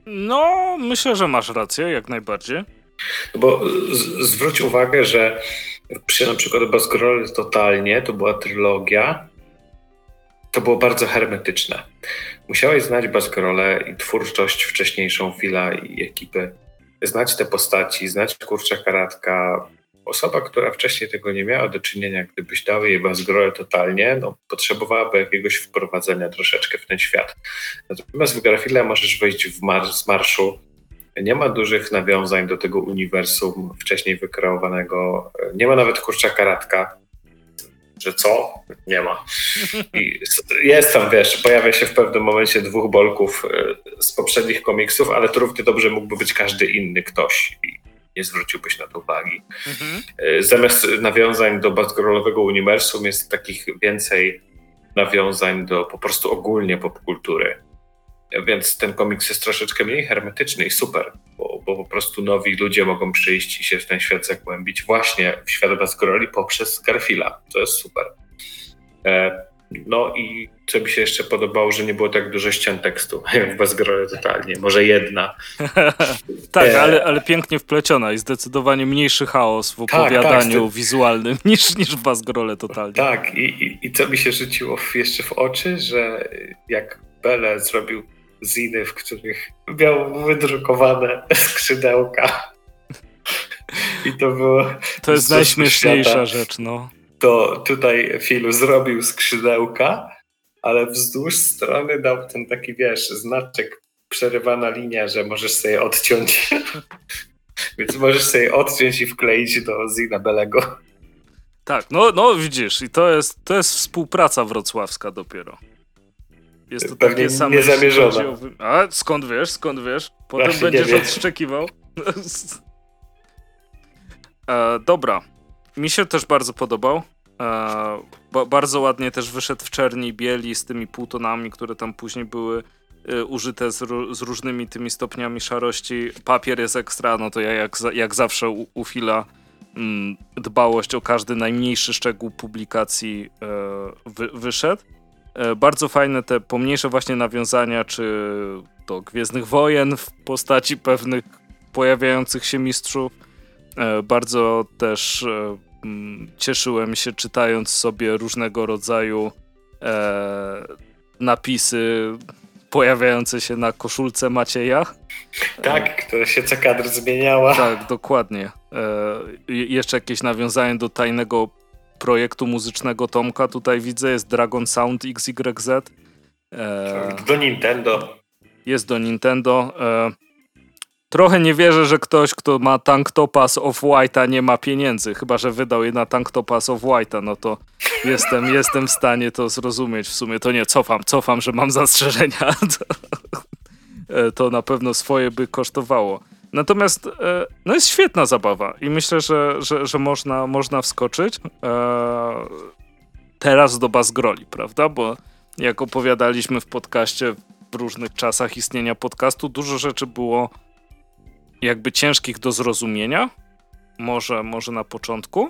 [SPEAKER 1] No, myślę, że masz rację, jak najbardziej.
[SPEAKER 2] Bo z- zwróć uwagę, że przy na przykład Basgrole totalnie, to była trylogia, to było bardzo hermetyczne. Musiałeś znać Basgrole i twórczość wcześniejszą Fila i ekipy znać te postaci, znać kurczaka Radka, osoba, która wcześniej tego nie miała do czynienia, gdybyś dał jej bazgrolę totalnie, no, potrzebowałaby jakiegoś wprowadzenia troszeczkę w ten świat. Natomiast w Grafile możesz wejść w mar z marszu. Nie ma dużych nawiązań do tego uniwersum wcześniej wykreowanego. Nie ma nawet kurczaka radka, że co? Nie ma. I jest tam, wiesz, pojawia się w pewnym momencie dwóch bolków e, z poprzednich komiksów, ale to równie dobrze mógłby być każdy inny ktoś. I nie zwróciłbyś na to uwagi. Mhm. E, zamiast nawiązań do Batgirlowego uniwersum jest takich więcej nawiązań do po prostu ogólnie popkultury. Więc ten komiks jest troszeczkę mniej hermetyczny i super, bo, bo po prostu nowi ludzie mogą przyjść i się w ten świat zagłębić właśnie w świat Batgirli poprzez Garfila. To jest super. E, no i co mi się jeszcze podobało, że nie było tak dużo ścian tekstu jak w Bazgrole totalnie, może jedna.
[SPEAKER 1] tak, e... ale, ale pięknie wpleciona i zdecydowanie mniejszy chaos w opowiadaniu tak, tak, wizualnym niż, niż w Bazgrole totalnie.
[SPEAKER 2] Tak, i, i, i co mi się rzuciło jeszcze w oczy, że jak Bele zrobił ziny, w których miał wydrukowane skrzydełka. I to było.
[SPEAKER 1] To jest najśmieszniejsza świata. rzecz, no
[SPEAKER 2] to tutaj Filu zrobił skrzydełka, ale wzdłuż strony dał ten taki, wiesz, znaczek, przerywana linia, że możesz sobie odciąć. Więc możesz sobie odciąć i wkleić do Zinabelego.
[SPEAKER 1] Tak, no, no widzisz, i to jest, to jest współpraca wrocławska dopiero.
[SPEAKER 2] Jest to Pewnie takie same niezamierzona.
[SPEAKER 1] A skąd wiesz, skąd wiesz? Potem Właśnie będziesz odszczekiwał. e, dobra, mi się też bardzo podobał. E, bardzo ładnie też wyszedł w czerni i bieli z tymi półtonami, które tam później były e, użyte z, z, różnymi tymi stopniami szarości. Papier jest ekstra, no to ja jak, jak zawsze u, u Fila mm, dbałość o każdy najmniejszy szczegół publikacji e, wy, wyszedł. E, bardzo fajne te pomniejsze właśnie nawiązania, czy do Gwiezdnych Wojen w postaci pewnych pojawiających się mistrzów. E, bardzo też e, cieszyłem się czytając sobie różnego rodzaju napisy pojawiające się na koszulce Macieja.
[SPEAKER 2] Tak, która się co kadr zmieniała.
[SPEAKER 1] Tak, dokładnie. E, jeszcze jakieś nawiązanie do tajnego projektu muzycznego Tomka. Tutaj widzę, jest Dragon Sound XYZ.
[SPEAKER 2] E, do Nintendo.
[SPEAKER 1] Jest do Nintendo. E, Trochę nie wierzę, że ktoś, kto ma tank topas of white'a nie ma pieniędzy, chyba że wydał je na tank topas of white'a, no to jestem, jestem w stanie to zrozumieć w sumie. To nie, cofam, cofam, że mam zastrzeżenia. To, e, to na pewno swoje by kosztowało. Natomiast e, no jest świetna zabawa i myślę, że, że, że można, można wskoczyć e, teraz do Bazgroli, prawda? Bo jak opowiadaliśmy w podcaście w różnych czasach istnienia podcastu, dużo rzeczy było jakby ciężkich do zrozumienia, może, może na początku.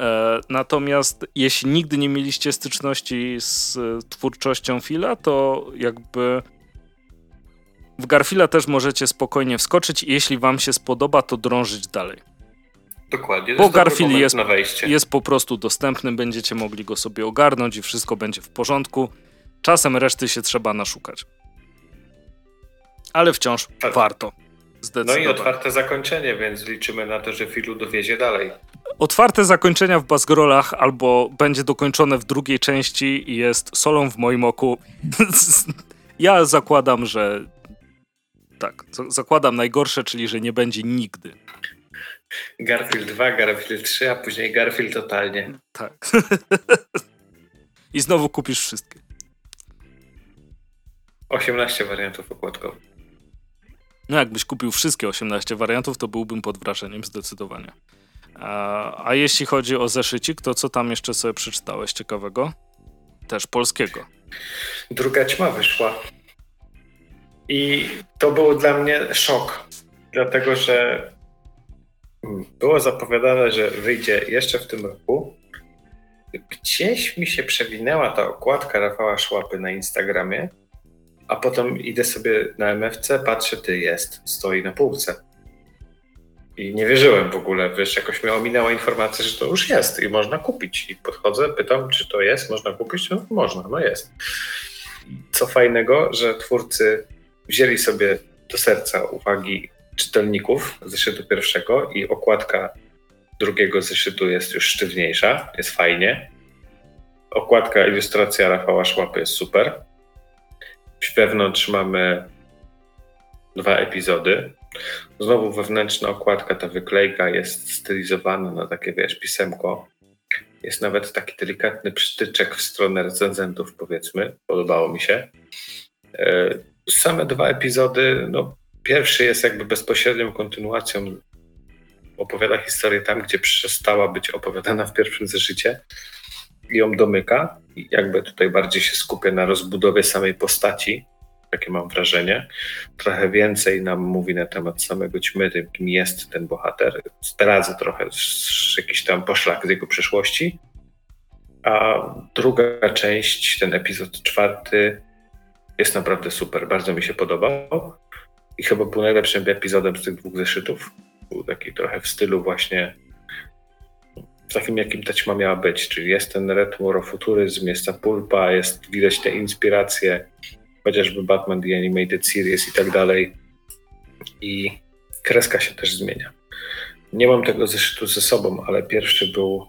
[SPEAKER 1] E, natomiast jeśli nigdy nie mieliście styczności z twórczością Fila, to jakby w Garfila też możecie spokojnie wskoczyć i jeśli wam się spodoba, to drążyć dalej.
[SPEAKER 2] Dokładnie.
[SPEAKER 1] Bo Garfield jest, jest po prostu dostępny, będziecie mogli go sobie ogarnąć i wszystko będzie w porządku. Czasem reszty się trzeba naszukać. Ale wciąż tak. warto.
[SPEAKER 2] No i otwarte zakończenie, więc liczymy na to, że Filu dowiezie dalej.
[SPEAKER 1] Otwarte zakończenia w Basgrolach albo będzie dokończone w drugiej części i jest solą w moim oku. ja zakładam, że tak, zakładam najgorsze, czyli że nie będzie nigdy.
[SPEAKER 2] Garfield 2, Garfield 3, a później Garfield totalnie.
[SPEAKER 1] Tak. I znowu kupisz wszystkie.
[SPEAKER 2] 18 wariantów okładkowych.
[SPEAKER 1] No jakbyś kupił wszystkie 18 wariantów, to byłbym pod wrażeniem zdecydowanie. A, a jeśli chodzi o zeszycik, to co tam jeszcze sobie przeczytałeś ciekawego? Też polskiego.
[SPEAKER 2] Druga ćma wyszła. I to był dla mnie szok, dlatego że było zapowiadane, że wyjdzie jeszcze w tym roku. Gdzieś mi się przewinęła ta okładka Rafała Szłapy na Instagramie a potem idę sobie na MFC, patrzę, ty jest, stoi na półce. I nie wierzyłem w ogóle, wiesz, jakoś mnie ominęła informacja, że to już jest i można kupić. I podchodzę, pytam, czy to jest, można kupić? No można, no jest. Co fajnego, że twórcy wzięli sobie do serca uwagi czytelników zeszytu pierwszego i okładka drugiego zeszytu jest już sztywniejsza, jest fajnie. Okładka, ilustracja Rafała Szłapy jest super. Wewnątrz mamy dwa epizody. Znowu wewnętrzna okładka, ta wyklejka jest stylizowana na takie, wiesz, pisemko. Jest nawet taki delikatny przytyczek w stronę recenzentów, powiedzmy. Podobało mi się. E, same dwa epizody, no, pierwszy jest jakby bezpośrednią kontynuacją opowiada historię tam, gdzie przestała być opowiadana w pierwszym zeszycie i ją domyka. I jakby tutaj bardziej się skupia na rozbudowie samej postaci, takie mam wrażenie. Trochę więcej nam mówi na temat samego ćmy, tym, kim jest ten bohater. Zdradzę trochę jakiś tam poszlak z jego przeszłości. A druga część, ten epizod czwarty, jest naprawdę super. Bardzo mi się podobał. I chyba był najlepszym epizodem z tych dwóch zeszytów. Był taki trochę w stylu właśnie takim, jakim taćma miała być. Czyli jest ten retro-futuryzm, jest ta pulpa, jest widać te inspiracje, chociażby Batman The Animated Series i tak dalej. I kreska się też zmienia. Nie mam tego zeszytu ze sobą, ale pierwszy był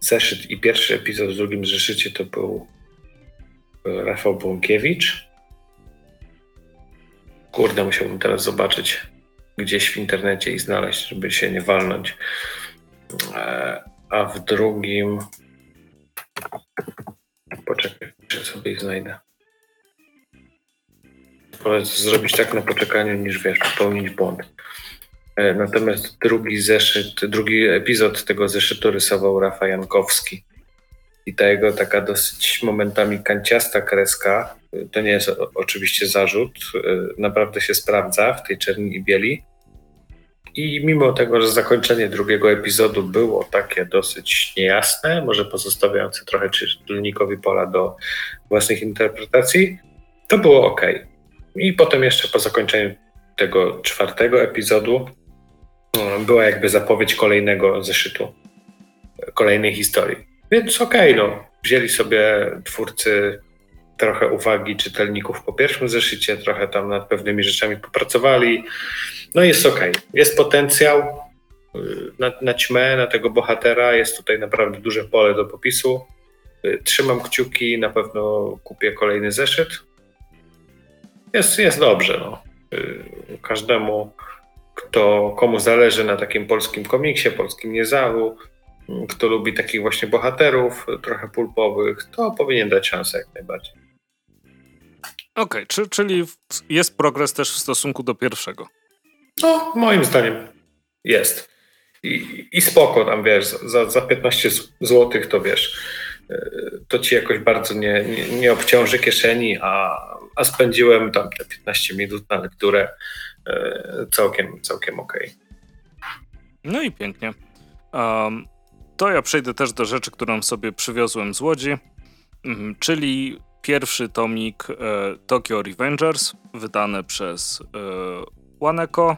[SPEAKER 2] zeszyt i pierwszy epizod w drugim zeszycie to był Rafał Błąkiewicz. Kurde, musiałbym teraz zobaczyć gdzieś w internecie i znaleźć, żeby się nie walnąć. E, a w drugim. Poczekaj, czy sobie ich znajdę. Wolę zrobić tak na poczekaniu, niż wiesz, popełnić błąd. E, natomiast drugi zeszyt, drugi epizod tego zeszytu rysował Rafa Jankowski. I ta jego taka dosyć momentami kanciasta kreska, e, to nie jest oczywiście zarzut, naprawdę się sprawdza w tej czerni i bieli. I mimo tego, że zakończenie drugiego epizodu było takie dosyć niejasne, może pozostawiające trochę czytelnikowi pola do własnych interpretacji, to było ok. I potem jeszcze po zakończeniu tego czwartego epizodu no, była jakby zapowiedź kolejnego zeszytu, kolejnej historii. Więc okej, okay, no, wzięli sobie twórcy trochę uwagi czytelników po pierwszym zeszycie, trochę tam nad pewnymi rzeczami popracowali. No jest ok. Jest potencjał y, na, na ćmę, na tego bohatera. Jest tutaj naprawdę duże pole do popisu. Y, trzymam kciuki, na pewno kupię kolejny zeszyt. Jest, jest dobrze. No. Y, każdemu, kto, komu zależy na takim polskim komiksie, polskim niezalu, kto lubi takich właśnie bohaterów, trochę pulpowych, to powinien dać szansę jak najbardziej.
[SPEAKER 1] Okej, okay, czyli jest progres też w stosunku do pierwszego.
[SPEAKER 2] No, moim zdaniem jest. I, i spoko tam, wiesz, za, za 15 zł to wiesz, e, to ci jakoś bardzo nie, nie, nie obciąży kieszeni, a, a spędziłem tam te 15 minut na lekturę e, całkiem, całkiem okej. Okay.
[SPEAKER 1] No i pięknie. Um, to ja przejdę też do rzeczy, którą sobie przywiozłem z Łodzi, mm, czyli pierwszy tomik e, Tokyo Revengers, wydany przez e, Waneko.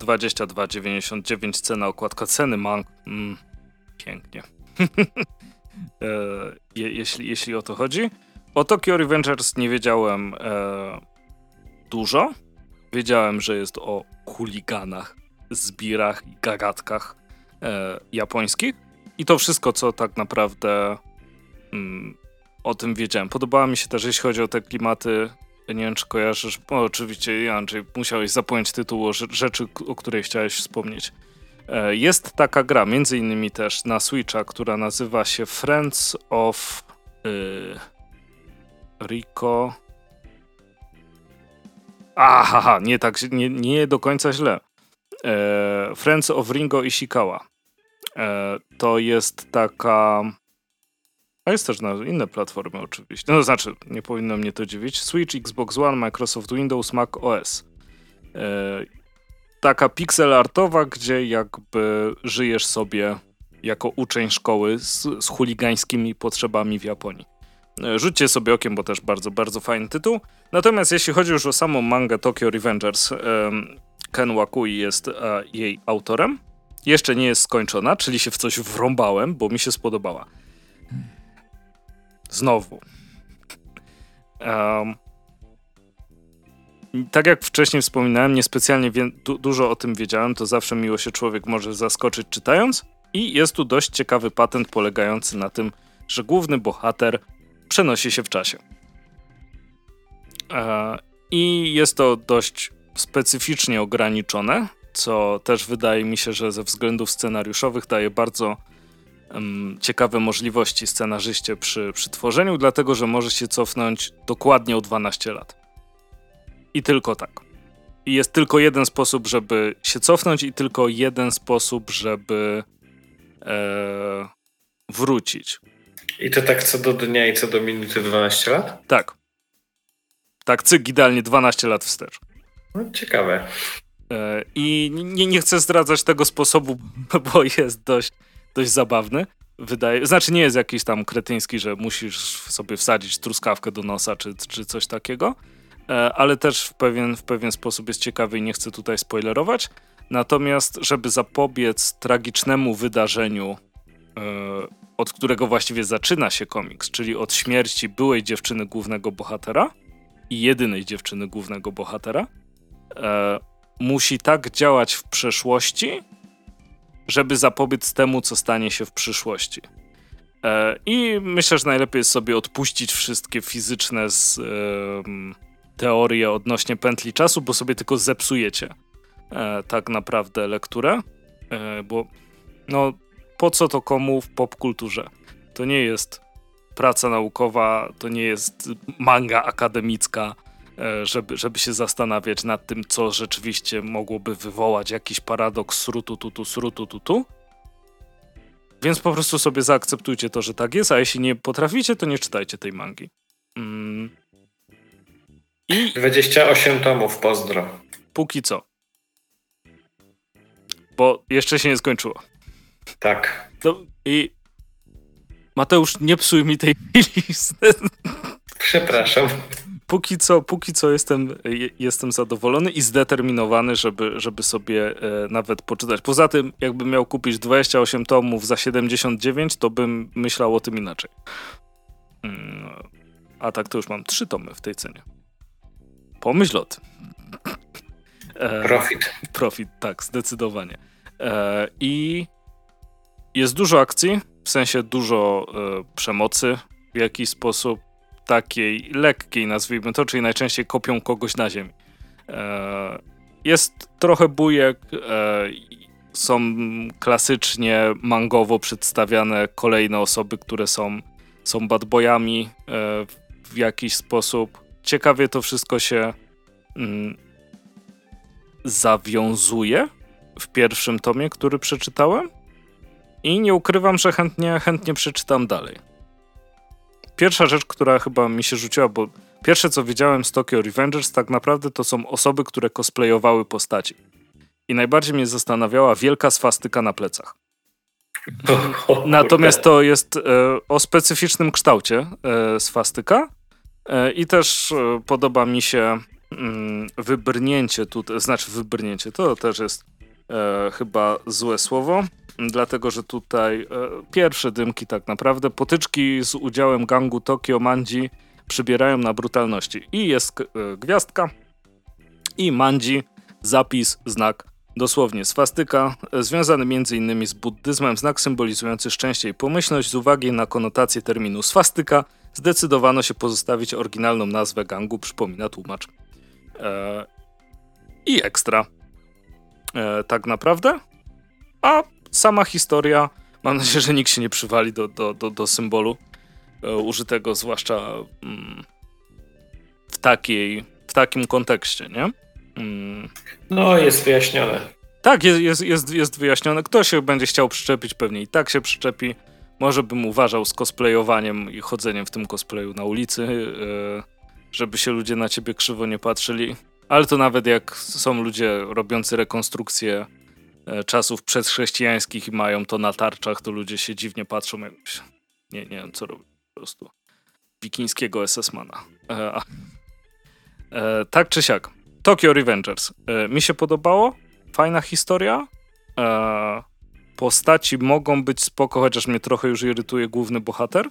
[SPEAKER 1] 22,99 cena, okładka ceny mang. Mm, pięknie. e, je, jeśli, jeśli o to chodzi. O Tokyo Revengers nie wiedziałem e, dużo. Wiedziałem, że jest o chuliganach, zbirach i gagatkach e, japońskich. I to wszystko, co tak naprawdę mm, o tym wiedziałem. Podobała mi się też, jeśli chodzi o te klimaty. nie wiem, czy kojarzysz. O, oczywiście, Andrzej, musiałeś zapomnieć tytułu rzeczy, o której chciałeś wspomnieć. E, jest taka gra, między innymi też na Switcha, która nazywa się Friends of yy, Rico. Aha, nie tak, nie, nie do końca źle. E, Friends of Ringo Ishikawa. E, to jest taka a jest też na inne platformy oczywiście. No to znaczy, nie powinno mnie to dziwić. Switch, Xbox One, Microsoft Windows, Mac OS. E, taka pixel artowa, gdzie jakby żyjesz sobie jako uczeń szkoły z, z chuligańskimi potrzebami w Japonii. E, rzućcie sobie okiem, bo też bardzo, bardzo fajny tytuł. Natomiast jeśli chodzi już o samą mangę Tokyo Revengers, Ken Wakui jest jej autorem. Jeszcze nie jest skończona, czyli się w coś wrąbałem, bo mi się spodobała. Znowu. Um, tak jak wcześniej wspominałem, niespecjalnie wie, du, dużo o tym wiedziałem, to zawsze miło się człowiek może zaskoczyć czytając. I jest tu dość ciekawy patent polegający na tym, że główny bohater przenosi się w czasie. E, I jest to dość specyficznie ograniczone, co też wydaje mi się, że ze względów scenariuszowych daje bardzo um, ciekawe możliwości scenarzyście przy, przy tworzeniu, dlatego że może się cofnąć dokładnie o 12 lat. I tylko tak. I jest tylko jeden sposób, żeby się cofnąć, i tylko jeden sposób, żeby e, wrócić.
[SPEAKER 2] I to tak co do dnia i co do minuty 12 lat?
[SPEAKER 1] Tak. Tak, cyk, idealnie 12 lat wstecz.
[SPEAKER 2] No, ciekawe.
[SPEAKER 1] E, I nie, nie chcę zdradzać tego sposobu, bo jest dość, dość zabawny. Wydaje, znaczy nie jest jakiś tam kretyński, że musisz sobie wsadzić truskawkę do nosa czy, czy coś takiego, e, ale też w pewien, w pewien sposób jest ciekawy i nie chcę tutaj spoilerować. Natomiast, żeby zapobiec tragicznemu wydarzeniu, e, od którego właściwie zaczyna się komiks, czyli od śmierci byłej dziewczyny głównego bohatera i jedynej dziewczyny głównego bohatera, musi tak działać w przeszłości, żeby zapobiec temu, co stanie się w przyszłości. E, I myślę, że najlepiej jest sobie odpuścić wszystkie fizyczne z, teorie odnośnie pętli czasu, bo sobie tylko zepsujecie e, tak naprawdę lekturę, e, bo no po co to komu w popkulturze? To nie jest praca naukowa, to nie jest manga akademicka, żeby, żeby się zastanawiać nad tym, co rzeczywiście mogłoby wywołać jakiś paradoks srutu tutu, srutu tutu. Więc po prostu sobie zaakceptujcie to, że tak jest, a jeśli nie potraficie, to nie czytajcie tej mangi. Mm.
[SPEAKER 2] I 28 tomów, pozdro.
[SPEAKER 1] Póki co. Bo jeszcze się nie skończyło.
[SPEAKER 2] Tak.
[SPEAKER 1] To, I Mateusz, nie psuj mi tej listy.
[SPEAKER 2] Przepraszam
[SPEAKER 1] póki co, póki co jestem, jestem zadowolony i zdeterminowany, żeby, żeby sobie e, nawet poczytać. Poza tym, jakbym miał kupić 28 tomów za 79, to bym myślał o tym inaczej. Mm, a tak to już mam 3 tomy w tej cenie. Pomyśl o tym.
[SPEAKER 2] E, profit.
[SPEAKER 1] Profit, tak, zdecydowanie. E, I jest dużo akcji, w sensie dużo przemocy w jakiś sposób takiej lekkiej, nazwijmy to, czyli najczęściej kopią kogoś na ziemi. E, jest trochę bujek, e, są klasycznie mangowo przedstawiane kolejne osoby, które są, są bad boyami e, w jakiś sposób. Ciekawie to wszystko się mm, zawiązuje w pierwszym tomie, który przeczytałem i nie ukrywam, że chętnie, chętnie przeczytam dalej pierwsza rzecz, która chyba mi się rzuciła, bo pierwsze co widziałem z Tokyo Revengers tak naprawdę to są osoby, które cosplayowały postaci. I najbardziej mnie zastanawiała wielka swastyka na plecach. Natomiast to jest e, o specyficznym kształcie e, swastyka e, i też e, podoba mi się mm, wybrnięcie tutaj, znaczy wybrnięcie, to też jest e, chyba złe słowo, dlatego że tutaj e, pierwsze dymki tak naprawdę, potyczki z udziałem gangu Tokio Manji przybierają na brutalności. I jest e, gwiazdka i Manji, zapis, znak, dosłownie swastyka, e, związany m.in. z buddyzmem, znak symbolizujący szczęście i pomyślność. Z uwagi na konotację terminu swastyka zdecydowano się pozostawić oryginalną nazwę gangu, przypomina tłumacz. E, I ekstra. E, tak naprawdę. A sama historia, mam nadzieję, że nikt się nie przywali do, do, do, do symbolu e, użytego, zwłaszcza mm, w, takiej, w takim kontekście, nie?
[SPEAKER 2] Mm. No, jest wyjaśnione.
[SPEAKER 1] Tak, jest, jest, jest, jest wyjaśnione. Kto się będzie chciał przyczepić, pewnie i tak się przyczepi. Może bym uważał z cosplayowaniem i chodzeniem w tym cosplayu na ulicy, yy, żeby się ludzie na ciebie krzywo nie patrzyli. Ale to nawet jak są ludzie robiący rekonstrukcję E, czasów przedchrześcijańskich i mają to na tarczach, to ludzie się dziwnie patrzą, jak nie, nie wiem co robią po prostu. Wikińskiego SS-mana. E, e, tak czy siak. Tokyo Revengers. E, mi się podobało. Fajna historia. E, postaci mogą być spoko, chociaż mnie trochę już irytuje główny bohater.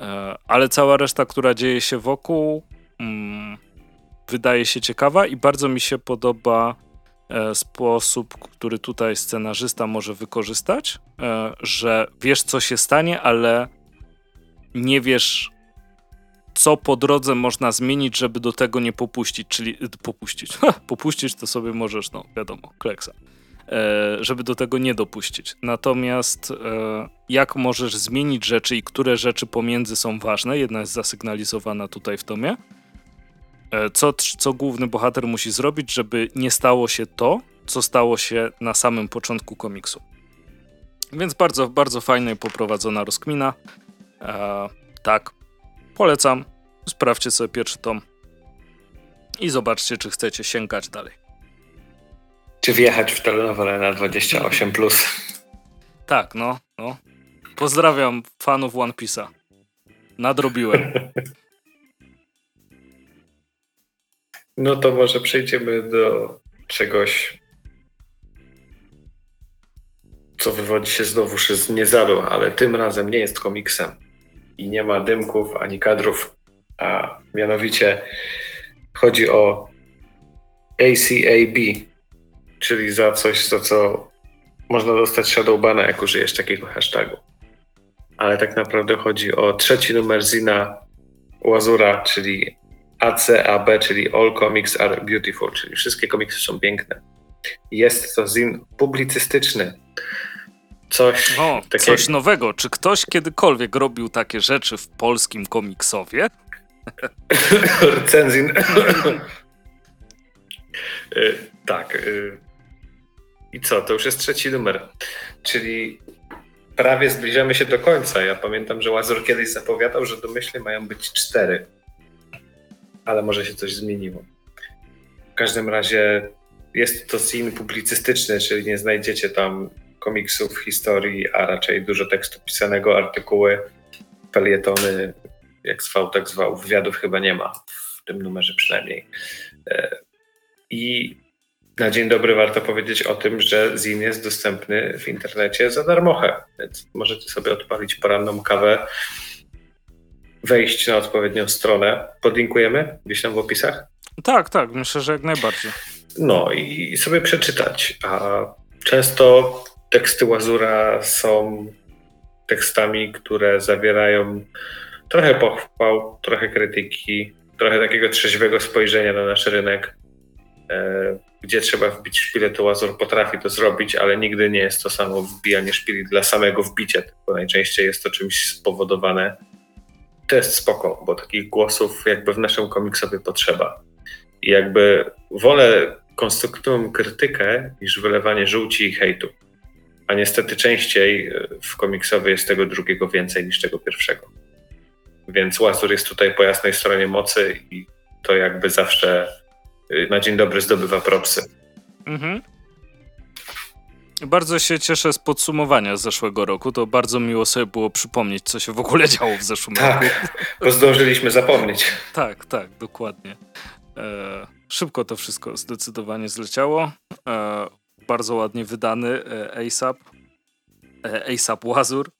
[SPEAKER 1] E, ale cała reszta, która dzieje się wokół, mm, wydaje się ciekawa i bardzo mi się podoba e, sposób, który tutaj scenarzysta może wykorzystać, e, że wiesz, co się stanie, ale nie wiesz, co po drodze można zmienić, żeby do tego nie popuścić, czyli popuścić. Ha, popuścić to sobie możesz, no wiadomo, kleksa. E, żeby do tego nie dopuścić. Natomiast e, jak możesz zmienić rzeczy i które rzeczy pomiędzy są ważne, jedna jest zasygnalizowana tutaj w tomie, e, co, co główny bohater musi zrobić, żeby nie stało się to, co stało się na samym początku komiksu. Więc bardzo, bardzo fajna i poprowadzona rozkmina. E, tak, polecam. Sprawdźcie sobie pierwszy tom i zobaczcie, czy chcecie sięgać dalej.
[SPEAKER 2] Czy wjechać w telenowelę na 28+. Plus.
[SPEAKER 1] Tak, no, no. Pozdrawiam fanów One Piece'a. Nadrobiłem.
[SPEAKER 2] No to może przejdziemy do czegoś, co wywodzi się znowuż z niezalu, ale tym razem nie jest komiksem i nie ma dymków ani kadrów, a mianowicie chodzi o ACAB, czyli za coś, za co można dostać Shadowbana, jak użyjesz takiego hashtagu. Ale tak naprawdę chodzi o trzeci numer Zina Łazura, czyli ACAB, czyli All Comics Are Beautiful, czyli wszystkie komiksy są piękne. Jest to zin publicystyczny. Coś,
[SPEAKER 1] o, takiego... coś nowego. Czy ktoś kiedykolwiek robił takie rzeczy w polskim komiksowie?
[SPEAKER 2] Recenzin. Y, tak. Y, i co? To już jest trzeci numer. Czyli prawie zbliżamy się do końca. Ja pamiętam, że Łazur kiedyś zapowiadał, że domyślnie mają być cztery. Ale może się coś zmieniło. W każdym razie jest to scene publicystyczny, czyli nie znajdziecie tam komiksów, historii, a raczej dużo tekstu pisanego, artykuły, felietony, jak zwał, tak zwał. Wywiadów chyba nie ma w tym numerze przynajmniej. E, I na dzień dobry warto powiedzieć o tym, że Zin jest dostępny w internecie za darmochę, więc możecie sobie odpalić poranną kawę, wejść na odpowiednią stronę. Podlinkujemy gdzieś tam w opisach?
[SPEAKER 1] Tak, tak, myślę, że jak najbardziej.
[SPEAKER 2] No i sobie przeczytać. A często teksty Łazura są tekstami, które zawierają trochę pochwał, trochę krytyki, trochę takiego trzeźwego spojrzenia na nasz rynek. E, gdzie trzeba wbić szpilę, to Łazur potrafi to zrobić, ale nigdy nie jest to samo wbijanie szpili dla samego wbicia, bo najczęściej jest to czymś spowodowane. To jest spoko, bo takich głosów jakby w naszym komiksowie potrzeba. I jakby wolę konstruktywną krytykę niż wylewanie żółci i hejtu. A niestety częściej w komiksowie jest tego drugiego więcej niż tego pierwszego. Więc Łazur jest tutaj po jasnej stronie mocy i to jakby zawsze Y, na dzień dobry zdobywa propsy. Mhm.
[SPEAKER 1] Bardzo się cieszę z podsumowania z zeszłego roku. To bardzo miło sobie było przypomnieć, co się w ogóle działo w zeszłym
[SPEAKER 2] tak,
[SPEAKER 1] roku.
[SPEAKER 2] bo zdążyliśmy zapomnieć.
[SPEAKER 1] tak, tak, dokładnie. E, szybko to wszystko zdecydowanie zleciało. E, bardzo ładnie wydany e, ASAP. E, ASAP Łazur.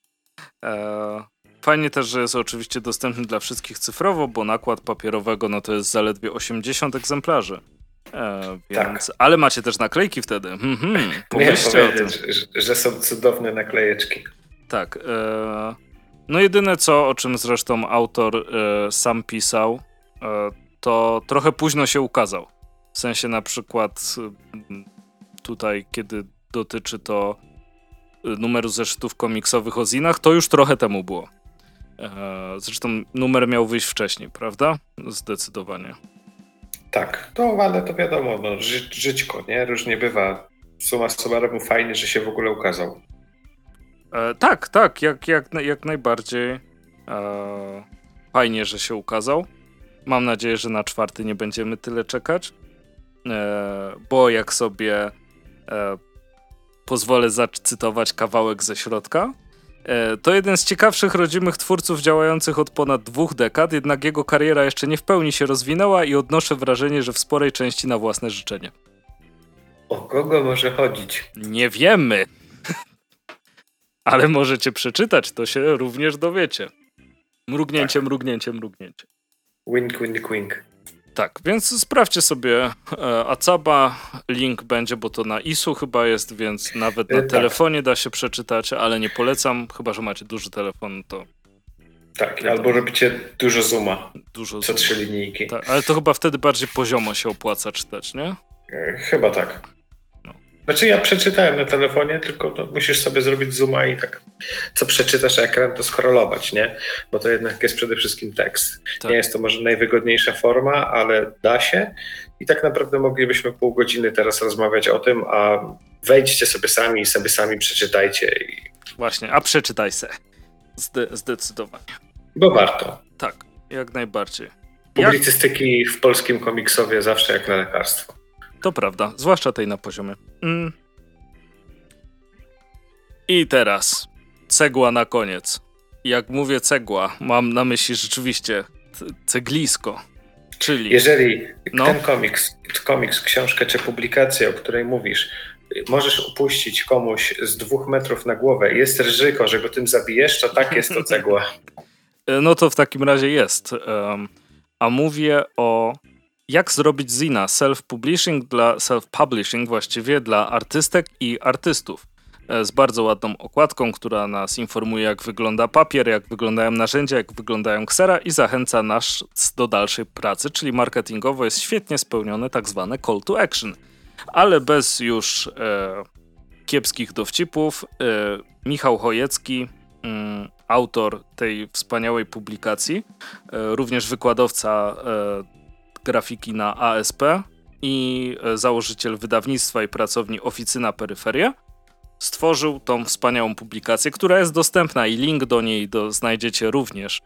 [SPEAKER 1] E, Fajnie też, że jest oczywiście dostępny dla wszystkich cyfrowo, bo nakład papierowego no to jest zaledwie 80 egzemplarzy. E, więc, tak. Ale macie też naklejki wtedy. Mhm,
[SPEAKER 2] pomyślcie o tym. Że, że są cudowne naklejeczki.
[SPEAKER 1] Tak. E, no jedyne co, o czym zresztą autor e, sam pisał, e, to trochę późno się ukazał. W sensie na przykład tutaj, kiedy dotyczy to e, numeru zeszytów komiksowych o zinach, to już trochę temu było. Zresztą numer miał wyjść wcześniej, prawda? Zdecydowanie.
[SPEAKER 2] Tak, to ale to wiadomo, no, ży żyćko, nie? Różnie bywa. Suma summarum fajnie, że się w ogóle ukazał.
[SPEAKER 1] E, tak, tak, jak, jak, jak najbardziej. E, fajnie, że się ukazał. Mam nadzieję, że na czwarty nie będziemy tyle czekać, e, bo jak sobie e, pozwolę zacytować kawałek ze środka, to jeden z ciekawszych rodzimych twórców działających od ponad dwóch dekad, jednak jego kariera jeszcze nie w pełni się rozwinęła i odnoszę wrażenie, że w sporej części na własne życzenie.
[SPEAKER 2] O kogo może chodzić?
[SPEAKER 1] Nie wiemy. Ale możecie przeczytać, to się również dowiecie. Mrugnięcie, tak. mrugnięcie, mrugnięcie.
[SPEAKER 2] Wink, wink, wink.
[SPEAKER 1] Tak, więc sprawdźcie sobie e, Acaba, link będzie, bo to na ISU chyba jest, więc nawet na
[SPEAKER 2] E, tak.
[SPEAKER 1] telefonie da się przeczytać, ale nie polecam, chyba że macie duży telefon, to
[SPEAKER 2] Tak, albo robicie dużo zooma,
[SPEAKER 1] dużo
[SPEAKER 2] co
[SPEAKER 1] zoom.
[SPEAKER 2] trzy linijki.
[SPEAKER 1] Tak, ale to chyba wtedy bardziej poziomo się opłaca czytać, nie?
[SPEAKER 2] E, Chyba tak.
[SPEAKER 1] No.
[SPEAKER 2] Znaczy ja przeczytałem na telefonie, tylko to musisz sobie zrobić zooma i tak co przeczytasz ekran, to scrollować, nie? Bo to jednak jest przede wszystkim tekst.
[SPEAKER 1] Tak.
[SPEAKER 2] Nie jest to może najwygodniejsza forma, ale da się i tak naprawdę moglibyśmy pół godziny teraz rozmawiać o tym, a wejdźcie sobie sami i sobie sami przeczytajcie, i...
[SPEAKER 1] Właśnie, a przeczytaj se. Zde zdecydowanie.
[SPEAKER 2] bo warto.
[SPEAKER 1] Tak, jak najbardziej. Jak?
[SPEAKER 2] Publicystyki w polskim komiksowie zawsze jak na lekarstwo.
[SPEAKER 1] To prawda, zwłaszcza tej na poziomie. Mm. I teraz cegła na koniec. Jak mówię cegła, mam na myśli rzeczywiście ceglisko. Czyli
[SPEAKER 2] Jeżeli
[SPEAKER 1] No.
[SPEAKER 2] ten komiks, komiks, książkę czy publikację, o której mówisz, możesz upuścić komuś z dwóch metrów na głowę, jest ryzyko, że go tym zabijesz, to tak jest to cegła.
[SPEAKER 1] No to w takim razie jest. A mówię o jak zrobić zina self-publishing dla self-publishing właściwie dla artystek i artystów. E, Z bardzo ładną okładką, która nas informuje, jak wygląda papier, jak wyglądają narzędzia, jak wyglądają ksera i zachęca nas do dalszej pracy, czyli marketingowo jest świetnie spełnione tak zwane call to action. Ale bez już e, kiepskich dowcipów, e, Michał Chojecki, mm, autor tej wspaniałej publikacji, e, również wykładowca e, grafiki na ASP i e, założyciel wydawnictwa i pracowni Oficyna Peryferia, stworzył tą wspaniałą publikację, która jest dostępna i link do niej do, znajdziecie również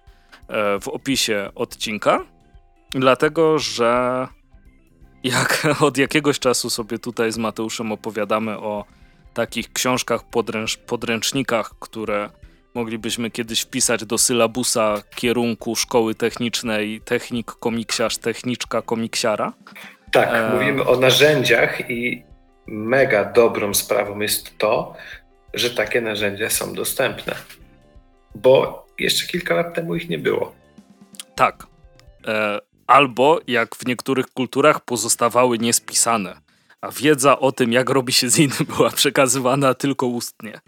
[SPEAKER 1] e, w opisie odcinka, dlatego że jak od jakiegoś czasu sobie tutaj z Mateuszem opowiadamy o takich książkach, podręcz, podręcznikach, które moglibyśmy kiedyś wpisać do sylabusa kierunku szkoły technicznej technik komiksiarz, techniczka komiksiara.
[SPEAKER 2] Tak,
[SPEAKER 1] E.
[SPEAKER 2] mówimy o narzędziach i mega dobrą sprawą jest to, że takie narzędzia są dostępne. Bo jeszcze kilka lat temu ich nie było.
[SPEAKER 1] Tak. E, albo jak w niektórych kulturach pozostawały niespisane, a wiedza o tym, jak robi się ziny, była przekazywana tylko ustnie.